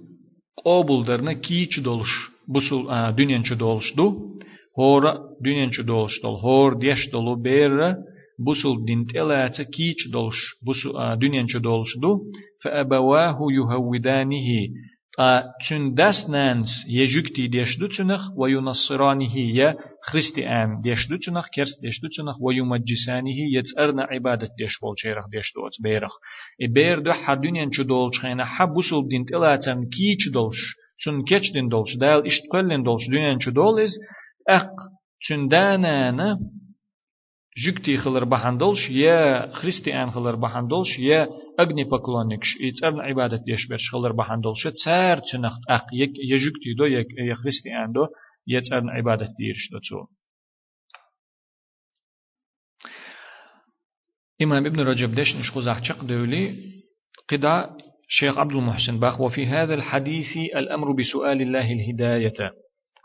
قابل درنا كي شدولش بوسل دنيا شدولش دو هور دنيا شدولش دول هور ديش دولو بير بوسل دين تلاتة كيش دولش بوسل دنيا دولش دو فأبواه يهودانه تون داس نانس يجوكتي ديشدو تنخ وينصرانه يا خريستيان ديشدو تنخ كرس ديشدو تنخ ويمجسانه يتسأرنا عبادة ديش بول شيرخ ديشدو بيرخ إبير دو حدونيان چو دولش خينا حبوسل دين تلاتم كيش دولش تون كيش دين دولش دال اشت قلن دولش دنيان چو دولز أق تون دانانا جكتي خلر بحندلش يا خريستيان خلر بحندلش يا أغني بكلونكش يتسرن عبادة ديش برش خلر بحندلش تسار تنخت أق يك يجكتي دو يك يا خريستيان دو يتسرن عبادة ديرش دو تو. إمام ابن رجب ديش نشخوز أحشق دولي قدا شيخ عبد المحسن باخ وفي هذا الحديث الأمر بسؤال الله الهداية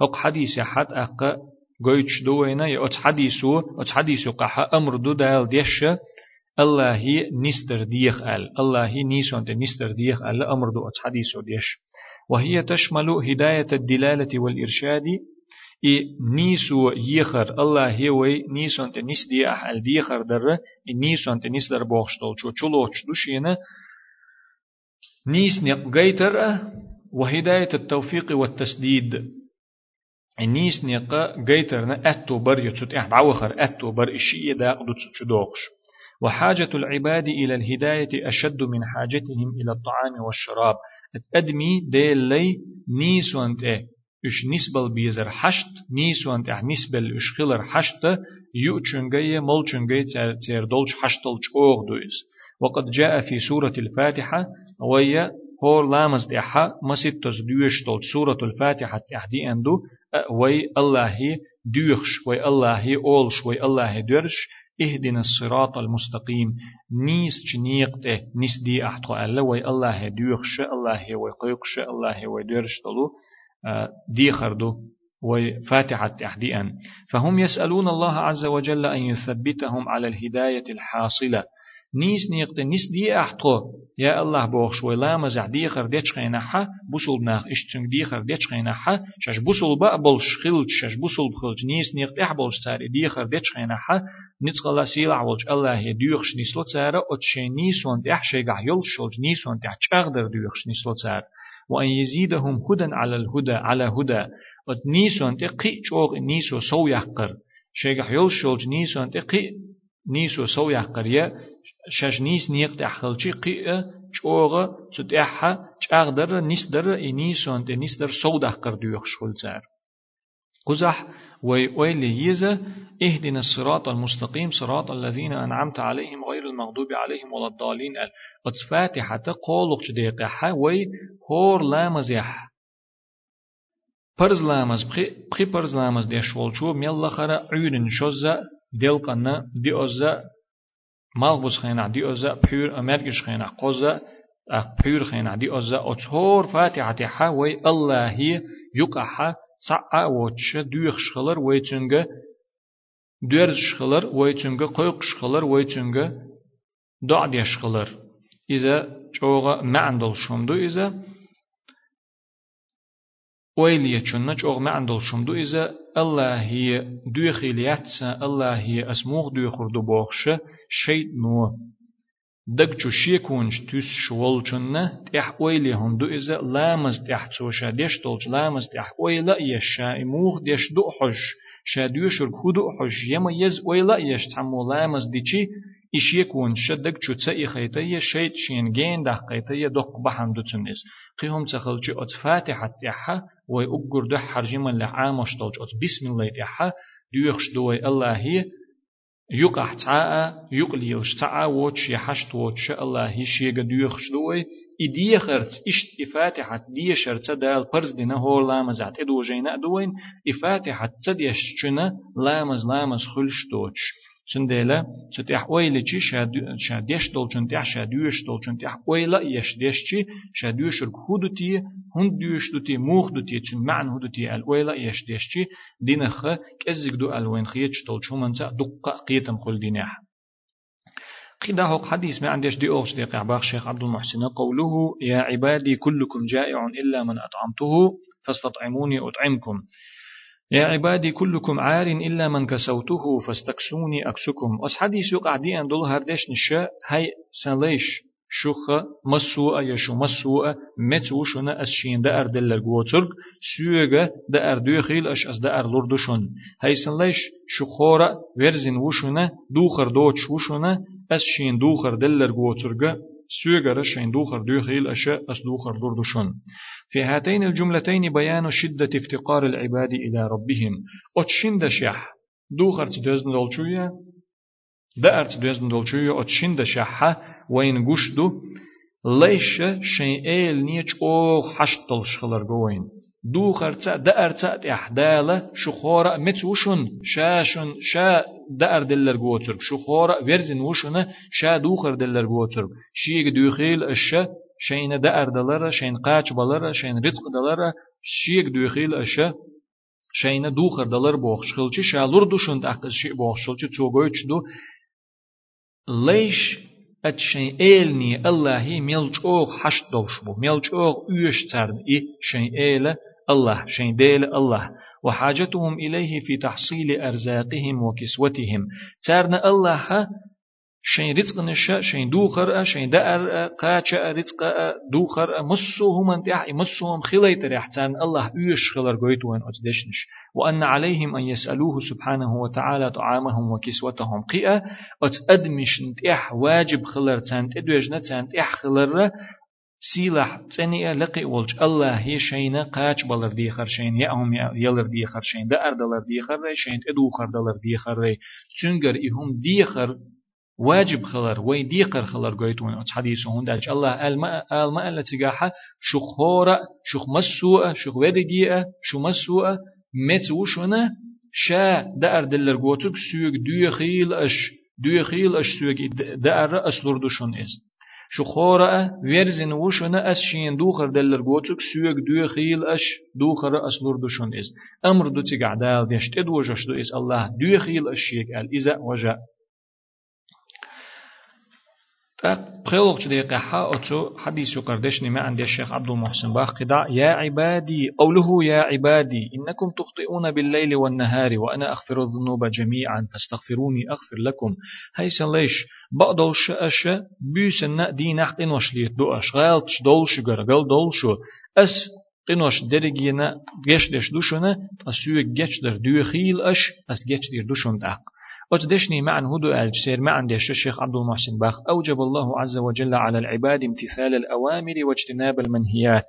هق حديث حد أق قويتش دوينا يأت حديثو أت حديثو قحا أمر دو دال ديش الله نستر ديخ ال الله نيسون نستر ديخ ال أمر دو أت حديثو ديش وهي تشمل هداية الدلالة والإرشاد إي نيسو يخر الله هوي نيسون تنس دي أحل ديخر در نيسون تنس در بوخشتول شو چلوش دوشينا نيس نقيتر وهداية التوفيق والتسديد نيس نيقا جيترنا أتو بر يتشت إحد عوخر أتو بر إشي دا قدوتش دوغش وحاجة العباد إلى الهداية أشد من حاجتهم إلى الطعام والشراب أدمي دي لي نيس وانت إيه إش نسبل بيزر حشت نيس وانت إح نسبل إش خلر حشت يؤچنگي ملچنگي تير دولش حشتل چوغ دويز وقد جاء في سورة الفاتحة وهي هور لامز ديحا مسيد تز تول سورة الفاتحة تحدي اندو وي الله ديوخش وي الله اولش وي الله درش اهدنا الصراط المستقيم نيس جنيقت نيس دي احتو الله وي الله ديوخش الله وي قيقش الله وي درش تلو دي خردو وفاتحة تحديئا فهم يسألون الله عز وجل أن يثبتهم على الهداية الحاصلة نيس نيقت نيس دي احتو يا الله بوخش ولا مزع دي خر ديش خينحا بوصل ناخ اشتنگ دي خر ديش خينحا شاش بوصل بأ بولش خلج شاش بوصل بخلج نيس نيقت إح بولش تاري دي خر ديش خينحا نتقلا سيلع ولج الله ديوخش نيسلو تارا اتشي نيس وانت إح شيغا يول شولج نيس وانت إح چاغدر ديوخش نيسلو تار وأن يزيدهم هدى على الهدى على هدى. أت نيس وانت قي چوغ نيسو سو يحقر. شيغا يول شولج نيس وانت قي نيسو سو يحقر. يا شاش نيس نيق تحخلشي قيء چوغ تتحا چاغ در نيس در نيسون نيس در سو دحقر ديوخ شغل زار قزح وي ويلي يزا اهدنا الصراط المستقيم صراط الذين أنعمت عليهم غير المغضوب عليهم ولا الضالين. ال فاتحة قولق ديقها وي هور لامزيح پرز لامز بخي پرز لامز ديش ولچو ميلا خرا عيرن شوزا دل قنا دي اوزا مال خينا دي اوزا بيور امرگش خينا قوزا اخ بيور خينا دي اوزا اوتور فاتحة حوي الله هي يقحا سعا وچ دوخ شخلر ويچنگه دور شخلر ويچنگه قيق شخلر ويچنگه دع دي شخلر إذا جوغا معندل شمدو إذا ويلي چون چوغ ما عندل شمدو إذا الله هي دوخي لياتسا الله هي دوخر دو بوخش شيء نو. دق چو شيكونش تيس شوال چون تيح ويلي هندو إذا لامز تيح تسوشا ديش دولش لامز تيح ويلا يشا إموغ ديش دو حج. شا دوشر كودو حج. يما يز ويلا يش تعمو لامز ديشي إش يكون شدك شو تسأي خيتية شيت شين جين دق قيتية دق بحن دوتنس قيهم تخلج أت فاتحة تحها وي أقر دح حرجما لعامش دلج أت بسم الله تحها ديوخش دوي الله هي يقع تعاء يقليلش تعاء ووتش يحشت ووتش الله هي شيغ ديوخش دوي. إدي خرت إشت إفاتحة دي شرت دال برز دينا هو لامزات إدو جينا دوين إفاتحة تديش چنا لامز لامز خلش دوتش شنديلا شتيح ويلي چي شاديش دول شنتيح شاديوش دول شنتيح ويلا يش ديش چي شاديوش رك هودتي هند ديوش دوتي موخ دوتي چن معن هودتي ال ويلا يش ديش چي دينخ كزيك دو الوين خيتش دول شو منسا دقة قيتم خل دينيح قيدا هو حديث ما عنديش دي أوغش دي قعباخ شيخ عبد المحسن قوله يا عبادي كلكم جائع إلا من أطعمته فاستطعموني أطعمكم يا عبادي كلكم عار إلا من كسوته فاستكسوني أكسكم. أس حديث يقع دي أن دول هردش نشا هاي سنليش شوخ مسوء يشو مسوء مت وشنا أسشين دا أردلر قوترق سيوغا دا أردوخيل أش أس دا أرلردشون هاي سنليش شخورا ورزن وشنا دوخر دوتش وشنا أسشين دوخر دلر قوترق سيوغا رشين دوخر دوخيل أش أس دوخر لردشون في هاتين الجملتين بيان شدة افتقار العباد إلى ربهم. أتشين دشيح دوخر تدوزن دولشوية دأر تدوزن دولشوية أتشين دشيحة وين قشدو ليش شيء إيل نيج أوغ حشتل شخلر قوين دوخر تا دأر تا إحدالة شخورة مت وشن شاشن شا دأر دلر قوتر شخورة ورزن وشن شا دوخر دلر قوتر شيك دوخيل الشا شين دأر دلرة شين قاچ بلرة شين رزق دلرة شيك دوخيل أشا شين دوخر دلر بوخشخلچي شالور دوشن تأقز شي بوخشخلچي توغويچ دو. ليش أتشين إلني الله ميلج أوغ حشت دوش بو. ميلج أوغ تارن إي شين إيله الله شين ديل الله. وحاجتهم إليه في تحصيل أرزاقهم وكسوتهم تارن الله شين رزق نشا شين دوخر شين دأر قاچأ رزق دوخر مسوهم أنت اح مسوهم خليت ريحتان الله يش خلر قويت وين أتدشنش. وأن عليهم أن يسألوه سبحانه وتعالى طعامهم وكسوتهم قيئة. أتأدمش أنت اح واجب خلر تانت ادوجنا تانت اح خلر سيلح تاني لقي ولج. الله هي شينا قاچ بلر ديخر شين يأهم يلر ديخر شين دأر دلر ديخر شين ادوخر دلر ديخر چونگر إهم ديخر واجب خلر وين ديقر خلر قويتون أتش حديث هون دالج الله الماء الماء التي جاحة شو خورة شو مسوء شو ودقيقة شو مسوء مت وشنا شا دأر دلر قوتك سوق دو خيل أش دو خيل أش سوق دأر أسلور دوشون إز. شو خورة ورزن وشنا أس شين دوخر دلر قوتك سوق دو خيل أش دوخر أسلور دوشون إز. أمر دو تقعدال دشت إدوجش دو إز. الله دو خيل أش شيك الإذا وجاء بخلق دقيقة حاء حديث قردش نما عند الشيخ عبد المحسن باخ قدع يا عبادي قوله يا عبادي إنكم تخطئون بالليل والنهار وأنا أغفر الذنوب جميعا فاستغفروني أغفر لكم. هيس ليش بقدل شأش بيسن دي نحت إنوش ليت دو أشغالتش دولش قرقل دولشو. أس قنوش درجينا جيش دش دوشنا أسيو جيش در دو خيل أش أس جيش دير دوشن داق. أتدشني معن هدو الجسير معن ديش الشيخ عبد المحسن باخ. أوجب الله عز وجل على العباد امتثال الأوامر واجتناب المنهيات.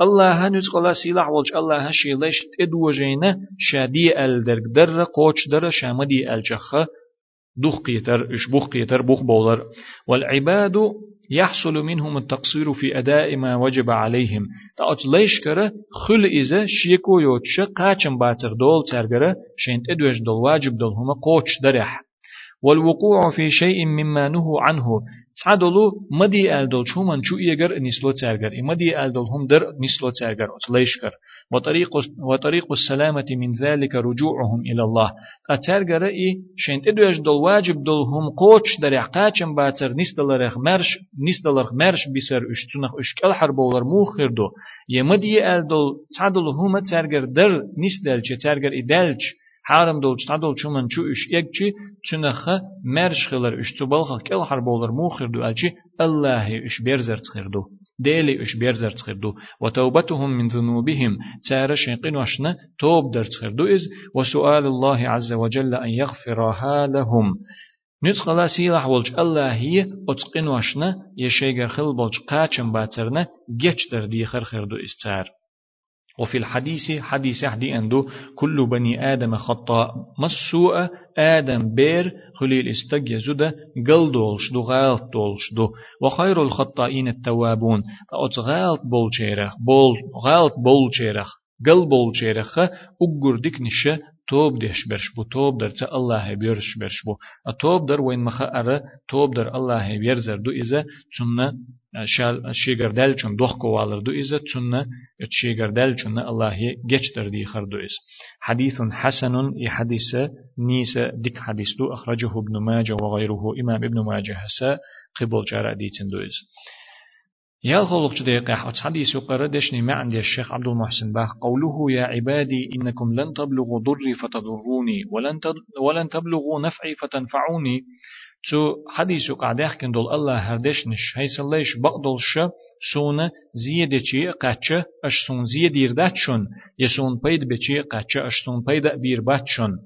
الله هنتقلا سيلاح والج الله هشي ليش تدوجينا شادي الدرق در قوش در شامدي الجخ. دوخ قيتر إش بوخ قيتر بوخ بولر. والعباد يحصل منهم التقصير في أداء ما وجب عليهم. تأت ليش كره؟ خل إذا شيكو يوتش قاچم باتر دول ترگره شنت إدوش دول واجب دول هما قوش درح والوقوع في شيء مما نهوا عنه. تعدلو مدي ألدول شو من شو يجر نسلو ترجر مدي ألدول هم در نسلو ترجر أتليشكر وطريق وطريق السلامة من ذلك رجوعهم إلى الله. أترجر إي شين تدوش دول واجب دول هم قوش در قاچم باتر نسدلرخ مرش نسدلرخ مرش بسر اشتنخ اشكال حربولر موخر دو يمدي ألدول تعدلو هم ترجر در نسدلچ ترجر إدلچ حرم دول تدول چومن چو اش يكچي تنخه مرش خلر اش تبالخ كل حربولر موخر دو الچي الله اش بيرزر تخردو ديلي اش بيرزر تخردو وتوبتهم من ذنوبهم تار شيقين وشنا توب در تخردو إز وسؤال الله عز وجل أن يغفرها لهم نتقلا سيلح ولج الله هي أتقن وشنا يشيغر خل بولج قاچن باترنا جيش در ديخر خردو استار وفي الحديث حديث حدي أندو كل بني آدم خطاء مسوء آدم بير خليل استج يزود قل دولش دو غالط دولش دو وخير الخطائين التوابون أوت غالط بول شيرخ بول غالط بول شيرخ قل بول شيرخ أقر ديك نشة توب دهش برش بو توب در تا الله بيرش برش بو توب در وين مخا أرى توب در الله بيرزر دو إذا تنة شال شيغر دل چون دوخ کوالر دو إذا تنة شيغر دل چون الله جيش در دي خر دو إز حديث حسن إي حديث نيس ديك حديث دو أخرجه ابن ماجه وغيره إمام ابن ماجه هسا قبل جارة ديتن دو إز يا خلق دقيقة حديث يقرر دشني ما عندي الشيخ عبد المحسن باخ قوله يا عبادي إنكم لن تبلغوا ضري فتضروني ولن ولن تبلغوا نفعي فتنفعوني تو حديث قاعد يحكي دول الله هردشنش هيس ليش بقدل ش سون زيادة چي قاتشة اش سون زيادة يرداتشون يسون بيد بچي قاتشة اش سون بيد بير باتشون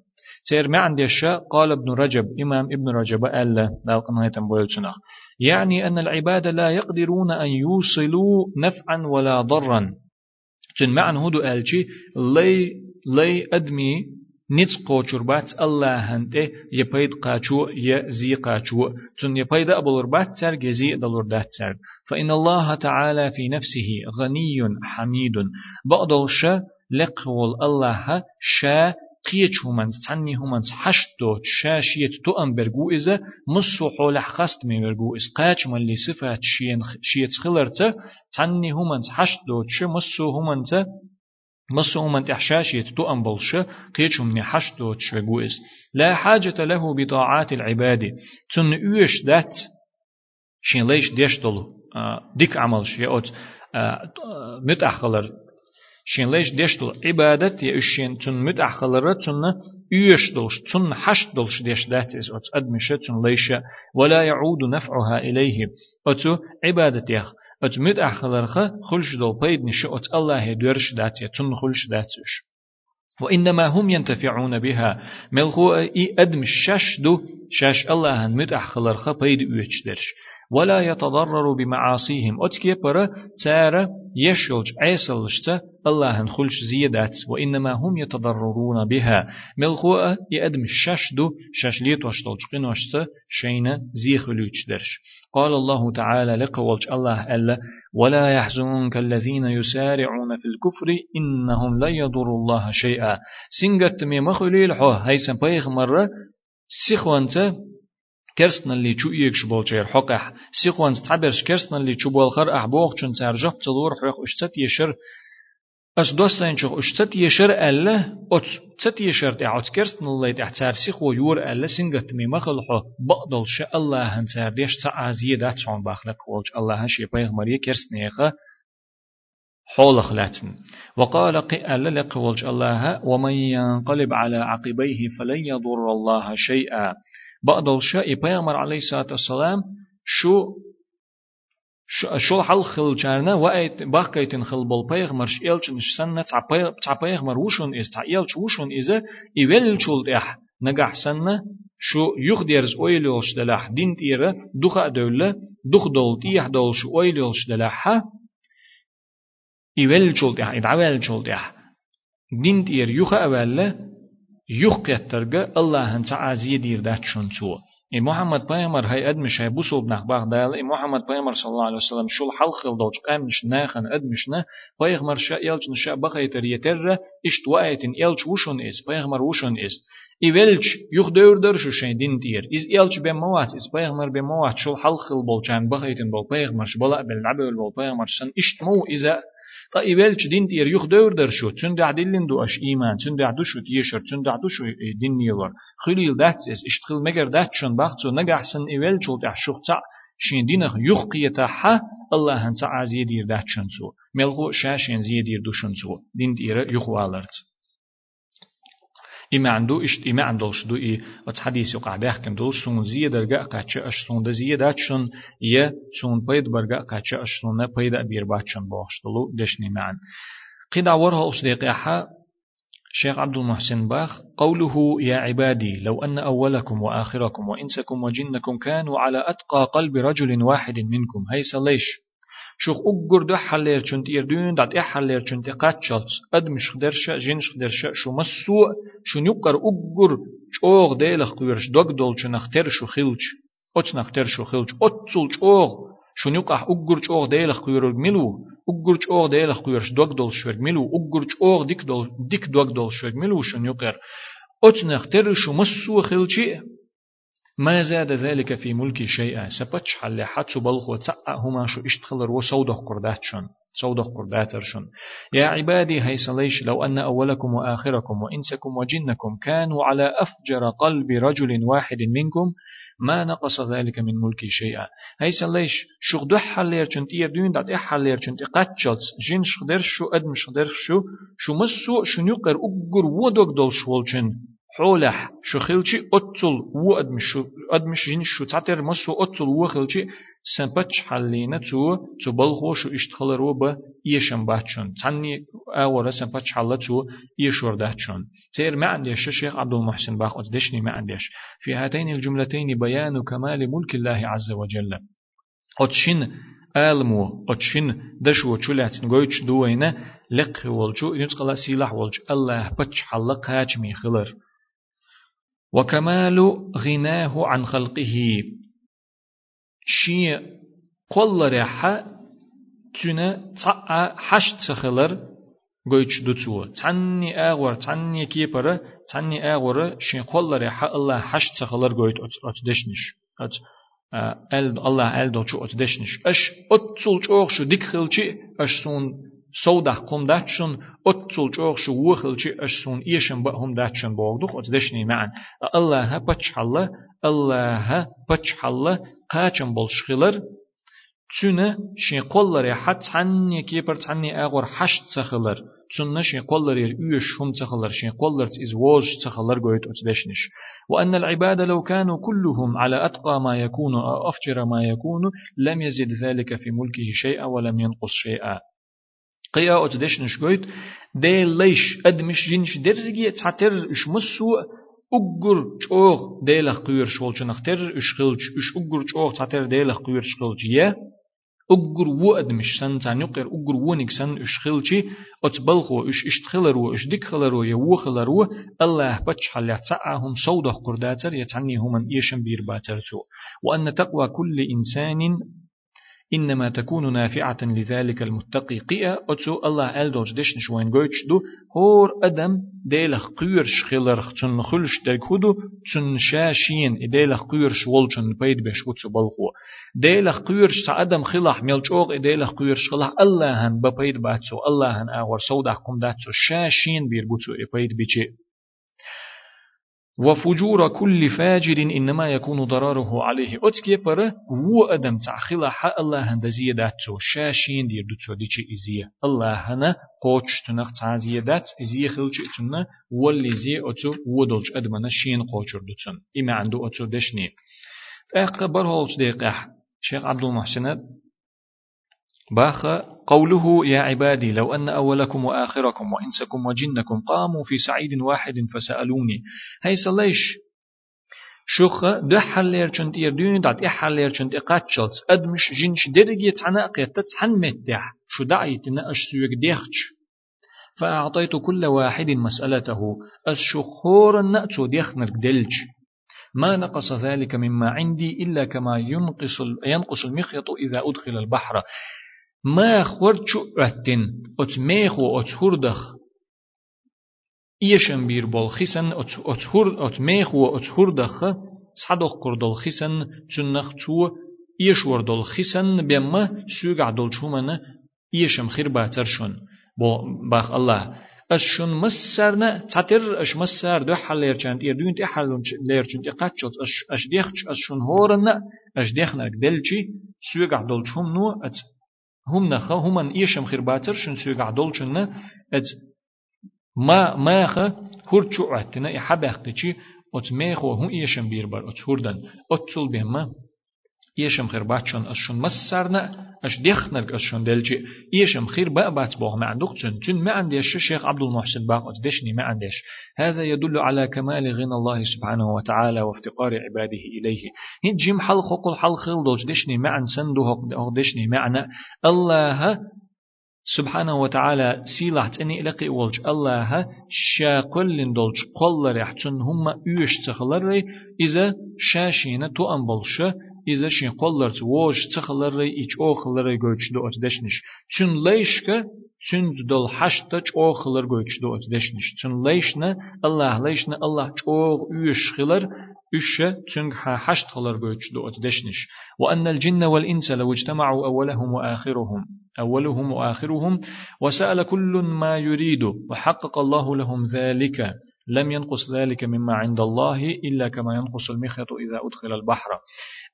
تير ما عنديش قال ابن رجب إمام ابن رجب قال لا قناية بويلتنخ يعني أن العباد لا يقدرون أن يوصلوا نفعا ولا ضرا. جن معنى هدو ألشي لي لي أدمي نيت قوچور بات الله هنته يبيد قاچو يزي قاچو تن يبيد أبلور بات سر جزي دلور دات سر فإن الله تعالى في نفسه غني حميد بقدوش لقول الله شا قيچ همانس تني همانس حشت دو شاشيت تو ام برگو إذا مصو حول حقست مي برگو إز قاچ من لي صفات شيت خلرت تني همانس حشت دو ش مصو همانس مصو من تحشاشيت تو أم بلش حشت دو شوگو إز لا حاجة له بطاعات العباد. تن يوش دات شين ليش ديش دلو ديك عملش يأوت متأخلر. شين ليش ديشتل عبادة يا اشين تن مد احخلرة تن يش دلش تن حش دلش ديش دات إز ات أدمشة تن ليش. ولا يعود نفعها إليه. اتو عبادة يخ. ات مد احخلرخة خلش دل بيد نشأ ات الله دورش دات تن خلش داتش وإنما هم ينتفعون بها ملخو إي أدم الشاش دو شاش الله مد أحخلرخة بيد أوش درش ولا يتضرر بمعاصيهم أتكي برا تارا يشلج عيسلشتا الله خلش زيادات وإنما هم يتضررون بها ملخوة يأدم الششدو ششليت وشتلج قنوشتا شينا زيخلوش درش قال الله تعالى لقولج الله ألا ولا يحزنك الذين يسارعون في الكفر إنهم لا يضر الله شيئا. سنجت مي مخليل حو هيسن بيغ مرة سيخوانتا كرسنا اللي شو يكش بولشير حقح. سيقوان تعبرش كرسنا اللي شو بولخر أحبوخ چون ترجح تلور حق اشتت يشر أس دوستين شو اشتت يشر ألا أت تت يشر تعوت كرسنا اللي تحتار سيخ ويور ألا سنجت مي مخلحو بقدل شاء الله هنتار ديش تعازيه دات شون باخلق ولج الله هشي بيغمريه كرسنا يخا حول خلاتن وقال قال لقولج الله ومن ينقلب على عقبيه فلن يضر الله شيئا بعد الشاء پیامبر علیه الصلاة والسلام شو شو حل خل جارنا وقت باقيتن خل بول پیغمبر شیلچن سنة تع پیغمبر وشون إز تع ایلچ وشون إز ایول چول ده نگاه سنة شو يخدرز أويلوش دلاح دين تيرا دخا دولة دخ دول تيح دول شو أويلوش دلاحها إيوال جول تيح إدعوال جول تيح دين تير يخا أولا يخ قيترغا الله هنسا عزية دير دات شون تو إي محمد بيامر هاي أدمش هاي بوصل بناخ باغ دال إي محمد بيامر صلى الله عليه وسلم شو الحل خل دوج؟ قامش ناخن أدمشنا بيغمر شا يلج نشا بخيتر يتر. إشت وايتن يلج وشون إس؟ بيغمر وشون إس؟ إي ويلج يخ دور در شو شين دين تير. إز يلج بموات إس بيغمر بموات شو الحل خل بولجان بخيتن بول. بيغمر شبلا بالعبل بول. بيغمر سن إشت مو إذا تا إيوالش دين تير يخ دور در شو تون دع دلين دو أش إيمان تون دع دو شو تيشر تون دع دو شو دين نيور خليل دات إس إشتخل مجر دات شون باختو نجح سن إيوال شو تع شين دينخ يخ قيتا ح الله هنسا عزيز دير دات شون سو. ملغو شاشين زيدير دو شون سو. دين تير يخ والرت. إما عنده إما عنده شدو إي وتس حديث يقع بيحكم دول سون زيد درجة قاتش أش سون ده زيد أتشون يه سون بيد برجة قاتش أش سون بيد أبير باتشون بوشتلو دشني معن قيد عورها أصدق أحا شيخ عبد المحسن باخ قوله يا عبادي لو أن أولكم وآخركم وإنسكم وجنكم كانوا على أتقى قلب رجل واحد منكم هيس ليش؟ شوخ أجر دو حلير چنت إردون دات إح حلير چنت قاتشلت أد مش خدرشة جنش خدرشة شو مسوء شو نيقر أجر چوغ ديلخ قيرش دوغ دول چو نختر شو خيلش أت نختر شو خيلش أتسل چوغ شو نيقح أجر چوغ ديلخ قيرش ملو أجر چوغ ديلخ قيرش دوغ دول شوغ ملو أجر چوغ ديك دول ديك دوغ دول شوغ ملو شو نيقر أت نختر شو مسوء خيلشي ما زاد ذلك في ملكي شيئا؟ سبتش حل حتى بلخو تسعى هما شو إشتخلر وسودخ قرداتشون سودخ قرداترشون يا عبادي هيس ليش لو أن أولكم وآخركم وإنسكم وجنكم كانوا على أفجر قلب رجل واحد منكم ما نقص ذلك من ملكي شيئا؟ هيس ليش شو حلير چنت يردون دات حلير چنت قاتشلت جن شخدر شو أدم شخدر شو شو مسو شو نقر أقر ودوك دول شولچن حولح شو خلشي أتل و أدمش شو أدمش جين شو تعتر مسو أتل و خلشي سنبتش حلينا تو تو بلغو شو اشتخل رو با إيشن باتشون. تاني أورا سنبتش حلا تو إيشور داتشون. سير ما عنديش الشيخ عبد المحسن باخ أتدشني ما عنديش. في هاتين الجملتين بيان كمال ملك الله عز وجل. أتشين آلمو أتشين دشو چولات نغويش دوينة لقه والجو ينسقلا سيلاح والج الله بتش حلا قاجمي خلر وكمال غناه عن خلقه. شي قل ريحة تنا تسعى حش تخلر قويتش دوتسو تعني آغور تعني كيبر تعني آغور شي قل ريحة الله حش تخلر قويت أتدشنش. أت ال الله ال دوتشو أتدشنش. أش أتسول شو ديك خلشي أش سون سودح قم داتشن أتسل جوغ شو وخل شي أشسون إيشن بهم داتشن بوغدوخ أتدشني معا الله بچ الله الله بچ الله قاچن بولشخلر تونه شي قولر حت عني كيبر عني أغور حشت سخلر تونه شي قولر يش هم سخلر شي قولر إز ووج سخلر قويت أتدشنش وأن العباد لو كانوا كلهم على أتقى ما يكون أفجر ما يكون لم يزد ذلك في ملكه شيئا ولم ينقص شيئا قيا أتدش نشقويت دي ليش أدمش جنش درجي تعتر إش مسو أجر جوغ ديلخ قير شولش نختر إش خلش إش أجر جوغ تعتر ديلخ قير شخلش يا أجر و أدمش سن تان يقر أجر و نكسن إش خلشي أتبلغو إش إشتخلرو إش ديكخلرو يو خلرو الله بتش حل يتسعهم صودح قرداتر يتعني هم إيشن بير باترتو وأن تقوى كل إنسان إنما تكون نافعة لذلك المتقي. قيا أتسو الله ألدوش دشن شوين قويتش دو هور أدم ديلخ قيرش خلرخ تن خلش درك هدو تن شاشين ديلخ قيرش والچن بيد بش أتسو بلخو. ديلخ قيرش تا أدم خلح ميلچوغ ديلخ قيرش خلح الله هن ببيد باتسو الله هن آور سودح قم داتسو شاشين بير بوتسو بيد بيچي. وفجور كل فاجر إنما يكون ضراره عليه. أتكي بره و أدم تعخلا حق الله هندزية داتو شاشين دير دوتو ديشي إزية. الله هنا قوش تنخ تعزية دات إزية خلش إتنا واللي زي أتو ودولش أدمنا شين قوشر دوتن إما عنده أتو دشني. أقبر هولش ديقح شيخ عبد المحسن باخ قوله يا عبادي لو أن أولكم وآخركم وإنسكم وجنكم قاموا في سعيد واحد فسألوني. هاي سليش. شوخ دحلير چنت يردون دات إحلير چنت إقاتشلت أدمش جنش درجي تحنا قيتت حن متح شو دعيتنا أش سويك ديخش. فأعطيت كل واحد مسألته. الشخور نأتو ديخنر دلج. ما نقص ذلك مما عندي إلا كما ينقص ينقص المخيط إذا أدخل البحر. ما خورت شو أتن أت ميخ وأت هردخ إيشن بير بول خسن أت أت هر أت ميخ وأت هردخ صدق كردل خسن تنخ تو إيشور دول خسن بما سوق عدل خير باتر شون. بو باخ الله. اش شون مسرنا تعتر اش مسر دو حل ليرچند اير دونت احل ليرچند قاتشوت اش اش ديخش اش شون هورنا اش ديخنك دلچي سوق عدل شوم نو ات هم نخا هم ان إيشم خير باتر شن سوق عدل شن ات ما ما خ هرچو عتنا يحبختي ات ميخو هم إيشم بيربر ات هردن ات تل بهما إيشم خير باتشون أش شون مسرنا أش ديخنر أش شون دلجي إيشم خير بقى بات بوغ ما عندك تن تن ما عنديش الشيخ عبد المحسن باق أتدشني ما عنديش هذا يدل على كمال غنى الله سبحانه وتعالى وافتقار عباده إليه. هين جيم حل خقل حل خيل دوج دشني ما عن سندو هق دشني معنا الله سبحانه وتعالى سيلحت اني لقي ولج الله شاقل لندولج قل رحتن هم يوش تخلر إذا شاشين تو أنبلش إذا شين قلر ووش تخلر إيش أوخلر جوش دو أتدشنش. چون ليشك چون دل حشت چو خلر جوش دو أتدشنش. چون ليشنا الله ليشنا الله چو يوش خلر إشة تنج حشت خلر جوش دو أتدشنش. وأن الجن والإنس لو اجتمعوا أولهم وآخرهم أولهم وآخرهم وسأل كل ما يريد وحقق الله لهم ذلك. لم ينقص ذلك مما عند الله إلا كما ينقص المخيط إذا أدخل البحر.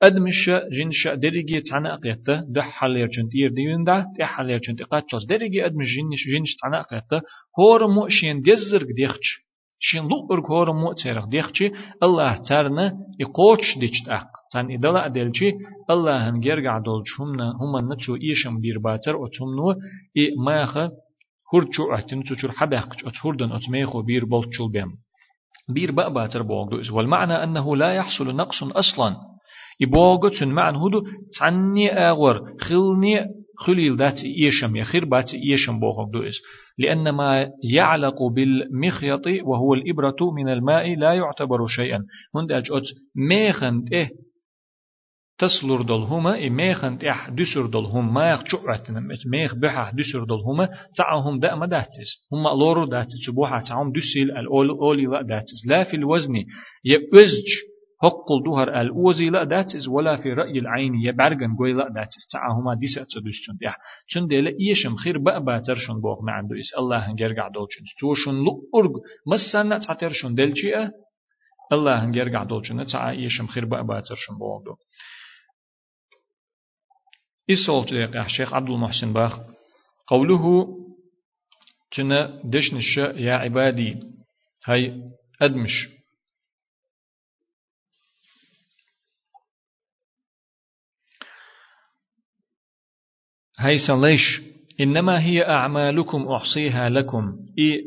أدمش جنش درجي تعنى أقيته دحل يرجن دير ديون ده تحل يرجن تقاتشوز درجي أدمش جنش جنش تعنى أقيته هور مؤشين دزرق ديخش. شين لؤر كور مو تيرخ ديخشي الله تارنا يقوش ديشت أق. تان إدلا أدلشي الله هم جرجع هم نتشو إيشم بير باتر أتمنو إي ماخه هرچو أحتن تشور حبق أتهردن أتميخو بير بولتشل بهم بير بقى باتر بوغدو والمعنى أنه لا يحصل نقص أصلا. يبوغو تن معنى هدو تعني أغور خلني خليل دات إيشم يخير بات إيشم بوغوك دوئس لأن ما يعلق بالمخيط وهو الإبرة من الماء لا يعتبر شيئا هند أجأت ميخنت إيه تسلر دل هما إي ميخنت إح دسر دل هم ما يخشعتنا ميخ بحا دسر دل هما تعهم دأما داتس هما لورو داتس بوحا تعهم دسيل الأولي لا داتس لا في الوزن يأزج هقل دوهر الأوزي لا داتس ولا في رأي العين يبرغن قوي لا داتس تعهما ديسة تدوشن ديح چون ديلا إيشم خير بقى باترشن بوغ ما عنده إس الله هنجرقع دولشن توشن لؤرق مسانا تعترشن دلشيئة الله هنجرقع دولشن تعا إيشم خير بقى باترشن بوغ دو. إسول تيق الشيخ عبد المحسن باخ. قوله تنا دشنش يا عبادي. هاي أدمش. هيس ليش؟ إنما هي أعمالكم أحصيها لكم. إي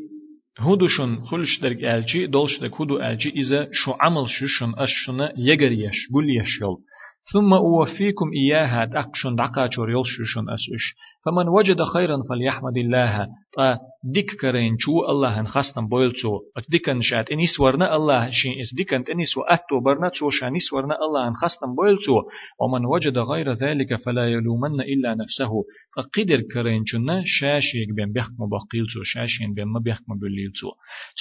هدوشن خلش درك ألجي دولش درك هدو ألجي إذا شو عمل ششن أشنا يجريش قل يشيل ثم أوفيكم إياها تأقشن دقاچور يلشوشن أسوش. فمن وجد خيرا فليحمد الله. تا ديك كرين شو الله خستم بويلتو اتديكن شات انيس ورنا الله شين اتديكن انيس واتو برنا شو شانيس ورنا الله خستم بويلتو ومن وجد غير ذلك فلا يلومن إلا نفسه. قدر كرين شنا شاشيك بين بيحكم بقيلتو شاشين بين ما بيحكم بليلتو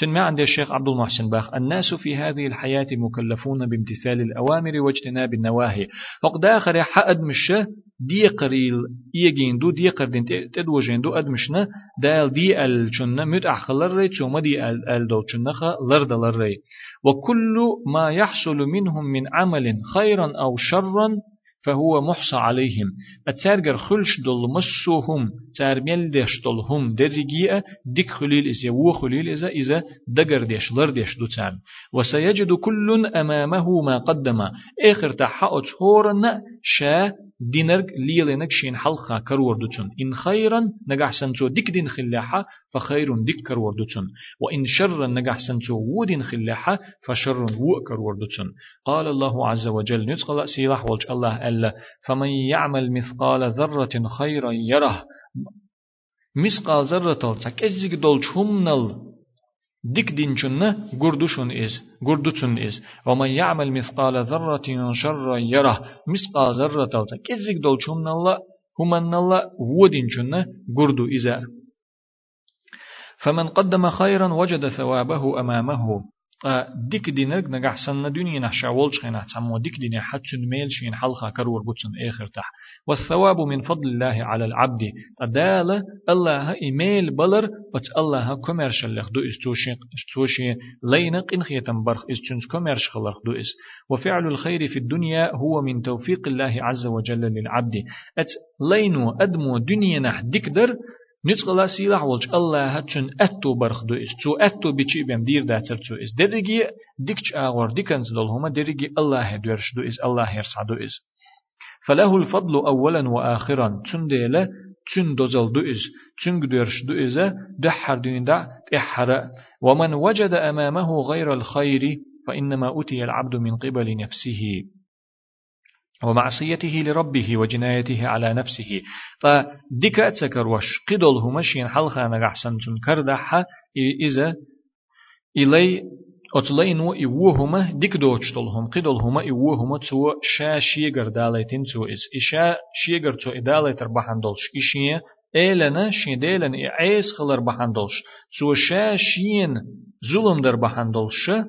سن ما عند الشيخ عبد المحسن باخ الناس في هذه الحياة مكلفون بامتثال الأوامر واجتناب النواهي. فقد آخر حقد مش دي قريل يجين دو دي قردين تدوجين دو أدمشنا دال دي أل چننا مت أحخلر ري چوما دي ال أل دو چنخا لردلر ري وكل ما يحصل منهم من عمل خيرا أو شرا فهو محصى عليهم. أتسارجر خلش دل مسوهم تارميل ديش دلهم درجية ديك خليل إذا و خليل إذا إذا دقر ديش لر ديش دو تام وسيجد كل أمامه ما قدم. آخر تحقت هورنا شا دينرق ليلنك شين حلقة كرور دوتون إن خيرا نجح سنتو ديك دين خلاحة فخير ديك كرور دوتون وإن شرا نجح سنتو ودين خلاحة فشر و كرور دوتون قال الله عز وجل نتقل سيلاح والج الله ألا فمن يعمل مثقال ذرة خيرا يره. مثقال ذرة تلتك إزيك دول شمنل ديك دين شنة قردشن إز قردتن إز ومن يعمل مثقال ذرة شرا يره مثقال ذرة تلتا كزيك دول شمنا الله هم الله ودين شنة قردو إذا فمن قدم خيرا وجد ثوابه أمامه ديك دينرك نجح سنة دنيا نحشا ولش خينا تسمو ديك دنيا حتى ميل شين حلقة كرور بوتسن آخر تح والثواب من فضل الله على العبد تدال الله إيميل بلر بس الله كوميرشال لخ دو استوشي استوشي لين قن خيتم برخ استنس كوميرش خلق دو اس وفعل الخير في الدنيا هو من توفيق الله عز وجل للعبد ات لينو أدمو دنيا نح ديك نتقلا سيلح ولج الله هتشن أتو برخدو إس تو أتو بيشي بيم دير داتر تو إس درجي ديكش آغور ديكنز دول هما درجي الله دورش دو إس الله يرسع دو إس فله الفضل أولا وآخرا تن ديلا تن دوزل دو إس تن دورش دو إزا دحر دين دا تحر ومن وجد أمامه غير الخير فإنما أتي العبد من قبل نفسه ومعصيته لربه وجنايته على نفسه. فديك أتسكر وش قدل همشين حلقة نغحسن كردحة إذا إلي أتلين وإوهما ديك دوشتلهم قدلهما إوهما تو شا شيغر داليتين تو إز إشا شيغر تو إداليتر بحندلش إشيه إيلنا شيديلن إعيس خلر بحندلش تو شا شين ظلم در تنديلا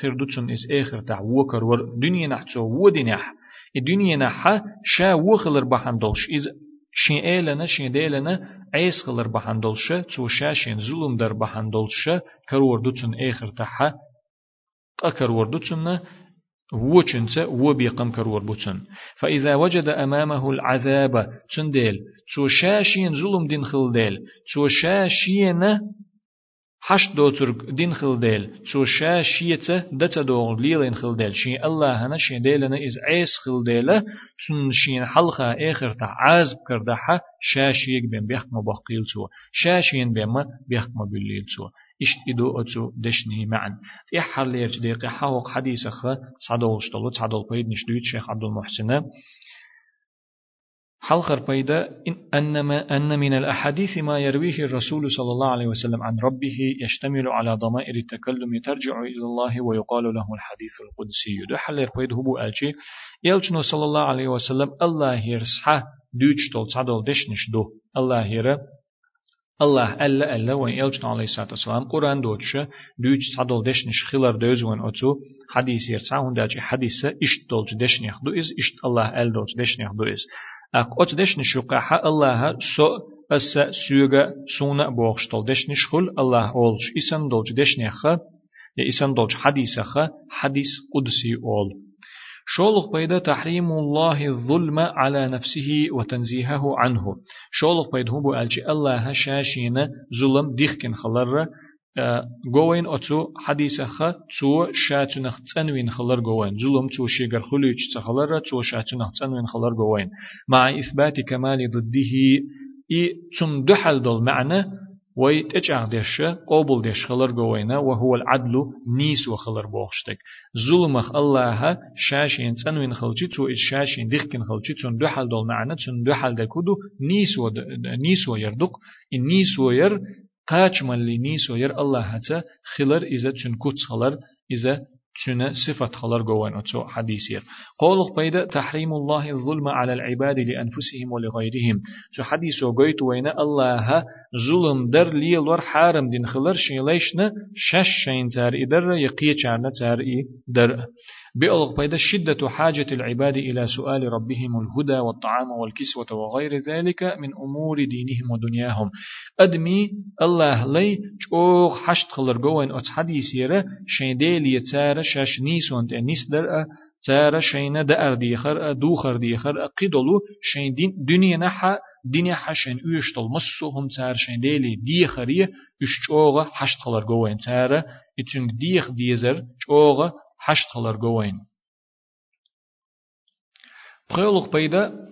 خيردوتشن إس آخر تاع وكر ور دنيا نحتو ودنيح الدنيا نحا شا وخلر بحندلش إز شين إيلنا شين ديلنا عيس خلر بحندلش تو شا شين ظلم در بحندلش كرور دوتشن آخر تاع أكر وردوتشن وچنت وبيقم كرور بوتن فإذا وجد أمامه العذاب تنديل تو شاشين ظلم دين خلديل تو شاشين حش دوتر دين خلديل. شو شا شيته دتا دوغ ليلين خلديل شي الله هنا شي ديلنا إز عيس خلديلة شن شين حلقة آخر تا عازب كردحة شا شيك بين بيحكم بقيل تو شا شين بين ما بيحكم بالليل تو إشت إدو أتو دشني معا تيحر ليرج ديقي حوق حديثة صدول شتلو صدول بيد نشدويت شيخ عبد المحسن حلقر بيدا أنما أن من الأحاديث ما يرويه الرسول صلى الله عليه وسلم عن ربه يشتمل على ضمائر التكلم ترجع إلى الله ويقال له الحديث القدسي. دو حلر بيد هبو ألشي يلجنو صلى الله عليه وسلم الله يرسحه دوش تول تعدل دشنش دو. الله يرى الله ألا ألا وين يلجن عليه الصلاة والسلام قرآن دوتش دوش تعدل دشنش خلر دوز وين أتو. حديث يرسح هنداجي حديثة إشت دولج دشنيخ دو إز إشت الله أل دولج دشنيخ دو إز. أقوت دش نشقاح الله سو أس سيوغا سونا بوغشتل دش نشخل الله أولش إسان دولج دش نخا يا إسان دولج حديثة حديث قدسي أول شولق بيدا تحريم الله الظلم على نفسه وتنزيهه عنه شولق بيد هو ألجي الله شاشين ظلم ديخكن خلر گوین اتو حدیث خ تو شاتنخ تنوین خلر گوین ظلم تو شیگر خلوچ تخلر تو شاتنخ تنوین خلر گوین مع اثبات كمال ضده اي تم دحل دول معنى وي تجاه ديش قوبل ديش خلر جوينا وهو العدل نيس وخلر بوخشتك ظلمخ الله شاشين تنوين خلجي تو شاشين ديخكن خلجي تون دحل دول معنى تون دحل دكودو نيس و ويردق النيس وير قاچ من لنيس وير الله هتا خلر إذا تشن كوتس خلر إذا شنا صفة خلر جوان أتو حديثير قولق بيدا تحريم الله الظلم على العباد لأنفسهم ولغيرهم. شو حديث وقيت وين الله ظلم در لي الور حارم دين خلر شيليشنا شش شين تار إدر چارنا تار در بألغ بيدا شدة حاجة العباد إلى سؤال ربهم الهدى والطعام والكسوة وغير ذلك من أمور دينهم ودنياهم. أدمي الله لي جوغ حشت خلر جوين أت حديثيرة شين ديلي تار شاش نيسون تنيس در تار شين دأر ديخر دوخر ديخر قدلو شين دين دنيا نحا دنيا حشين يشتل مسوهم تار شين ديلي ديخرية يشجوغ حشت خلر جوين تار يتنك ديخ ديزر جوغ حشت خلر جوين خيولق بيدا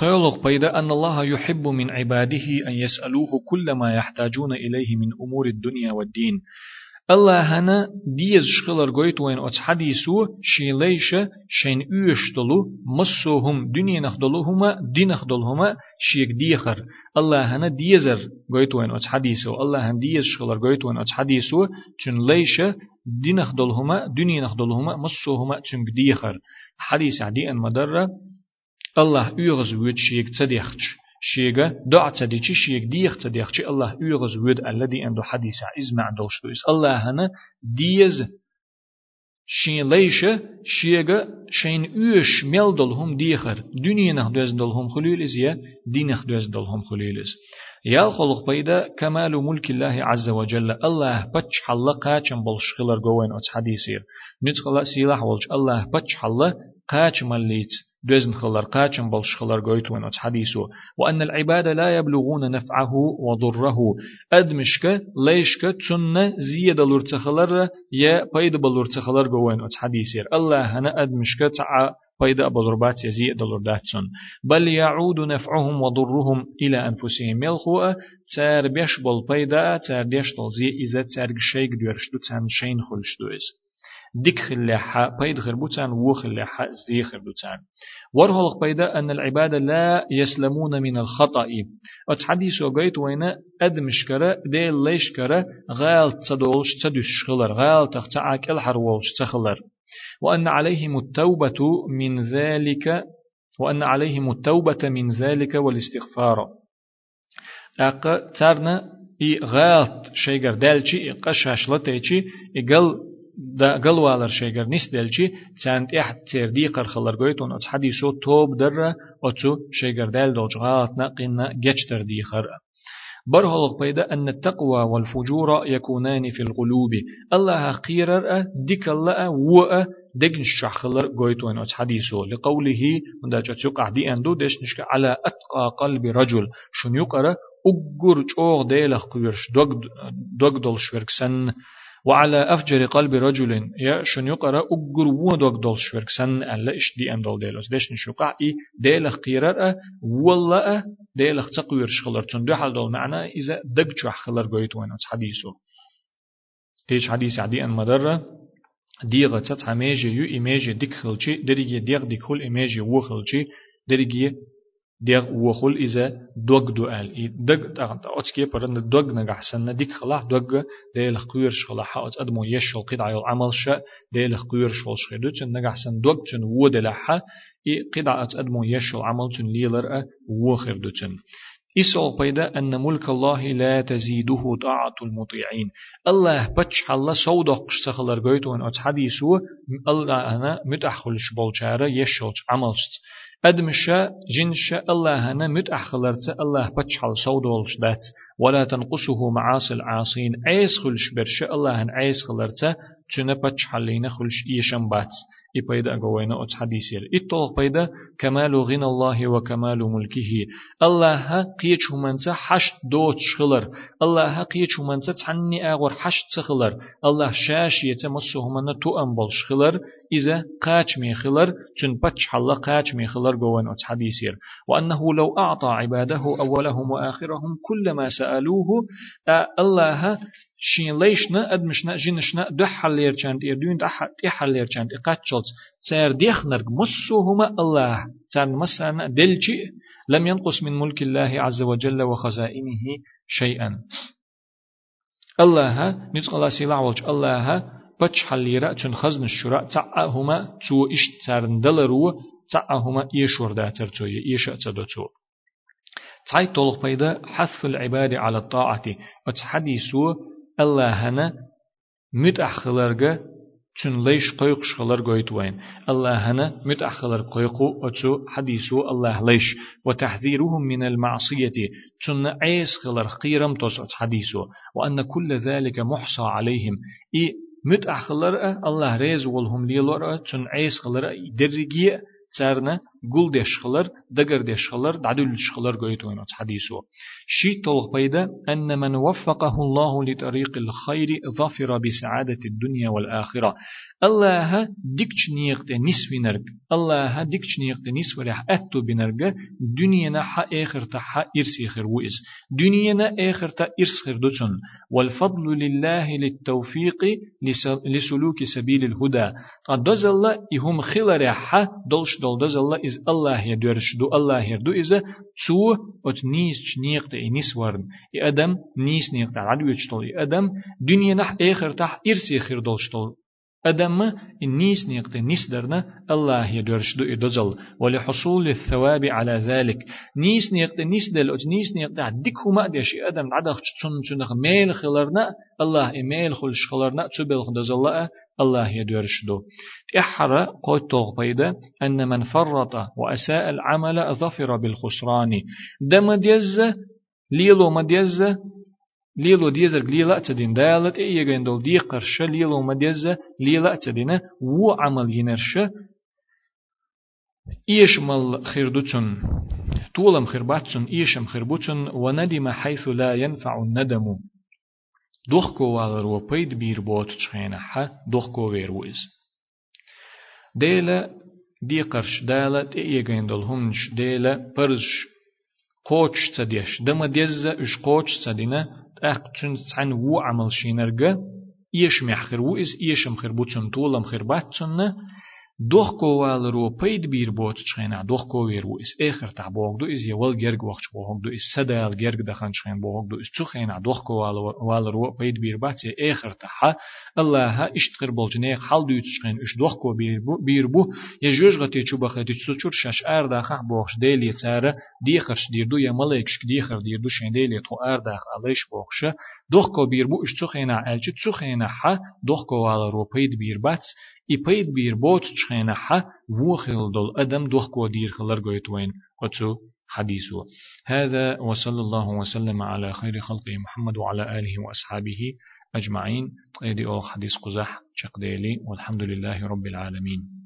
خيولق بيدا أن الله يحب من عباده أن يسألوه كل ما يحتاجون إليه من أمور الدنيا والدين. الله هنا ديز شخلر قويت وين أتس حديثو شين ليش شين يشتلو مصوهم دنيا نخدلوهما دي نخدلوهما شيك ديخر الله هنا ديزر قويت وين أتس حديثو الله هن ديز شخلر قويت وين أتس حديثو چون ليش دي نخدلوهما دنيا نخدلوهما مصوهما چون ديخر حديث عدي أن مدرة الله يغز ويد شيك تديخش شيغا دع تديشي شيغ ديخ تديخشي الله يغز ود الذي عنده حديث عز مع دوشتويس الله هنا ديز شين ليش شيغا شين يوش ميل دولهم ديخر. دنيا نخ دوز دولهم خليلز يا دينخ دوز دولهم خليلز يا خلق بيدا كمال ملك الله عز وجل. الله بتش حلا قاچم بولش خلر جوين ات حديثير. نتخلا سيلاح ولش الله بتش حلا قاچ مليت دوزن خلر قاچم بلش خلر قويت وين حديثه. وأن العباد لا يبلغون نفعه وضره. أدمشك ليشك تن زيادة لرتخلر يا بيد بلرتخلر قوين حديثير. الله هنا أدمشك تع بيد بلربات يزيد لرداتسون بل يعود نفعهم وضرهم إلى أنفسهم. يلخوا تار بيش بل بيدا تار ديش تلزي إذا تار شيك ديرشتو تان شين خلشتو إز ديك خلاحة بيد خربوتان و خلاحة زي خربوتان ورهلق بيدا أن العباد لا يسلمون من الخطأ. أت حديث وقيت وين أد مشكرة دي ليش كرة غال تصدولش تدش خلر غال تختعك الحرولش تخلر. وأن عليهم التوبة من ذلك وأن عليهم التوبة من ذلك والاستغفار. أق ترنا إي غالت شيغر دالشي إي قشاش لتيشي إي قل دا قلوالر شيغر نس دلچي تسانت اح تيردي قرخلر قويتون ات حديثو توب در اتو شيغر دال دولج غاتنا قنا جچتر دي خر. برهلق بيدا أن التقوى والفجور يكونان في القلوب. الله قيرر ديك الله وأ دقن الشخلر قويتون ات حديثو لقوله من دا تقع دي أندو دشنشك على أتقى قلب رجل. شن يقرأ أجر جوغ ديلخ قيرش دوغ دول شوركسن وعلى أفجر قلب رجل يا شن يقرأ أجر ودوك دول شورك سن ألا إش دي أن دول ديلوس. ديش نشوقع إي ديلخ قيرر والله ديلخ تقوير شخلر. تن دو حال دول معنى إذا دق جوح خلر قويت وين. حديثه تيش حديث عدي أن مدرة ديغة تت هميجي يو إيميجي ديك خلشي دريجي ديغ ديك خل إيميجي و خلشي دريجي ديغ وخل إذا دوغ دو آل إي دغ تغنت أتكي برن دوغ نجحسن ديك خلاح دوغ ديل خير شخلاح أت أدمو يشل قطع العمل شا ديل خير شل شخدو تن نجحسن دوغ تن ود لحا إي قطع أت أدمو يشل عمل تن ليلر وخر دو تن إسأل بيدا أن ملك الله لا تزيده طاعة المطيعين. الله بتش الله سودق قشتخلر قويتون. أت حديثو الله أنا متأخل شبول يشل عملست أدمشا جنشا الله هنا مت أحخلرت الله بتشحل سودولش دات ولا تنقصه معاصي العاصين عيس خلش برشا الله عيس خلرت تشنا بتشحلين خلش إيشم بات إبايدا أقوينا أت حديثير إطلق بيدا كمال غنى الله وكمال ملكه الله قيش همانسا حشت دوت شخلر الله قيش همانسا تعني أغور حشت سخلر الله شاش يتمسو همانا تو أنبال شخلر إذا قاچ ميخلر چن بچ حلا قاچ ميخلر قوين أت حديثير وأنه لو أعطى عباده أولهم وآخرهم كل ما سألوه الله شين ليشنا أدمشنا جنشنا دح حلير چند إردون دح حلير چند إقاتشلت سير ديخ نرق مسوهما الله تان مسانا دلشي لم ينقص من ملك الله عز وجل وخزائنه شيئا الله نتق الله سيلا والج الله بچ حليرا چون خزن الشراء تعهما تو إش تارندلرو تعهما يشور داتر تو يشأ تدو تعي طلق بيدا حث العباد على الطاعة وتحديثو الله هنا مت أخلرجا چون ليش قيق شخلر قويت وين الله هنا مت أخلر قيقو أتو حديثو الله ليش وتحذيرهم من المعصية چون عيس خلر قيرم تصعد حديثو وأن كل ذلك محصى عليهم إي مت أخلر الله ريز والهم ليلور چون عيس خلر درجي سرنا قل ديش خلر دقر ديش خلر دعدل شخلر قويتوين حديثه شي طلق بيدا أن من وفقه الله لطريق الخير ظفر بسعادة الدنيا والآخرة. الله ديكش نيقت نسوي نرق الله ديكش نيقت نسوي رح أتو بنرق دنيا حا آخر تحا إرسي خير وإز دنيا آخر تا إرس خير دوتون والفضل لله للتوفيق لسلوك سبيل الهدى. أدوز الله دولش دول دوز الله إز يدورش دو إذا تو أت نيس نيقت نيس ورن إدم نيس نيقت عدو يجتول إدم دنيا نح آخر تح إرسي خير دولش دول أدم النيس نيقت نيس درنا الله يدرش دو إدزل ولحصول الثواب على ذلك. نيس نيقت نيس دل أت نيس نيقت ديك هما ديش أدم عدخ تشن تشنخ ميل خلرنا الله إميل خلش خلرنا تبل خدزل الله يدرش دو. تحر قد بيدا أن من فرط وأساء العمل ظفر بالخسران. دم ديز ليلو مديز ليلو ديزر ليلا تدين دالت اي يغين دول دي قرش ليلو مديز ليلا تدين و عمل ينرش إيش مال خيردوتشن طولم خرباتشن إيشم خربوتشن وندم حيث لا ينفع الندم دوخكو والرو بيد بير بوت تشخينا حا دوخكو ويرويز ديلا دي قرش دالا تيجين دول همش ديلا برش قوش تديش دم اش قوش تدينا أقتن عن و عمل شينرجا إيش محخر و إز إيش مخر بوتشن طولم خر باتشن دوخ كوال رو بيد بير بوت تشخينا دوخ كوير و إس آخر تع بوغ دو إز يوال جرگ وقت بوغ دو إز سدال جرگ دخن تشخين بوغ دو إز تشخينا دوخ كوال وال رو بيد بير بات آخر تع الله ها اشتغر بولجنيق حال دو تشخين إش دوخ كو بير بو بير بو يجوج غتي تشو بخيت تشو شاش أر داخ بوغش ديلي تسارة ديخرش دير دو يا ملايكش ديخر دير دو شين ديلي تو أر داخ عليش بوغش دوخ كو بير بو إش تشخينا ألچ تشخينا ح دوخ كوال رو بيد بير بات إبيد بير بوت تشخينا حا وخل دول أدم دوخ دير خلر قويت وين وتسو حديثه هذا وصلى الله وسلم على خير خلقه محمد وعلى آله وأصحابه أجمعين قيدي أو حديث قزح شقديلي والحمد لله رب العالمين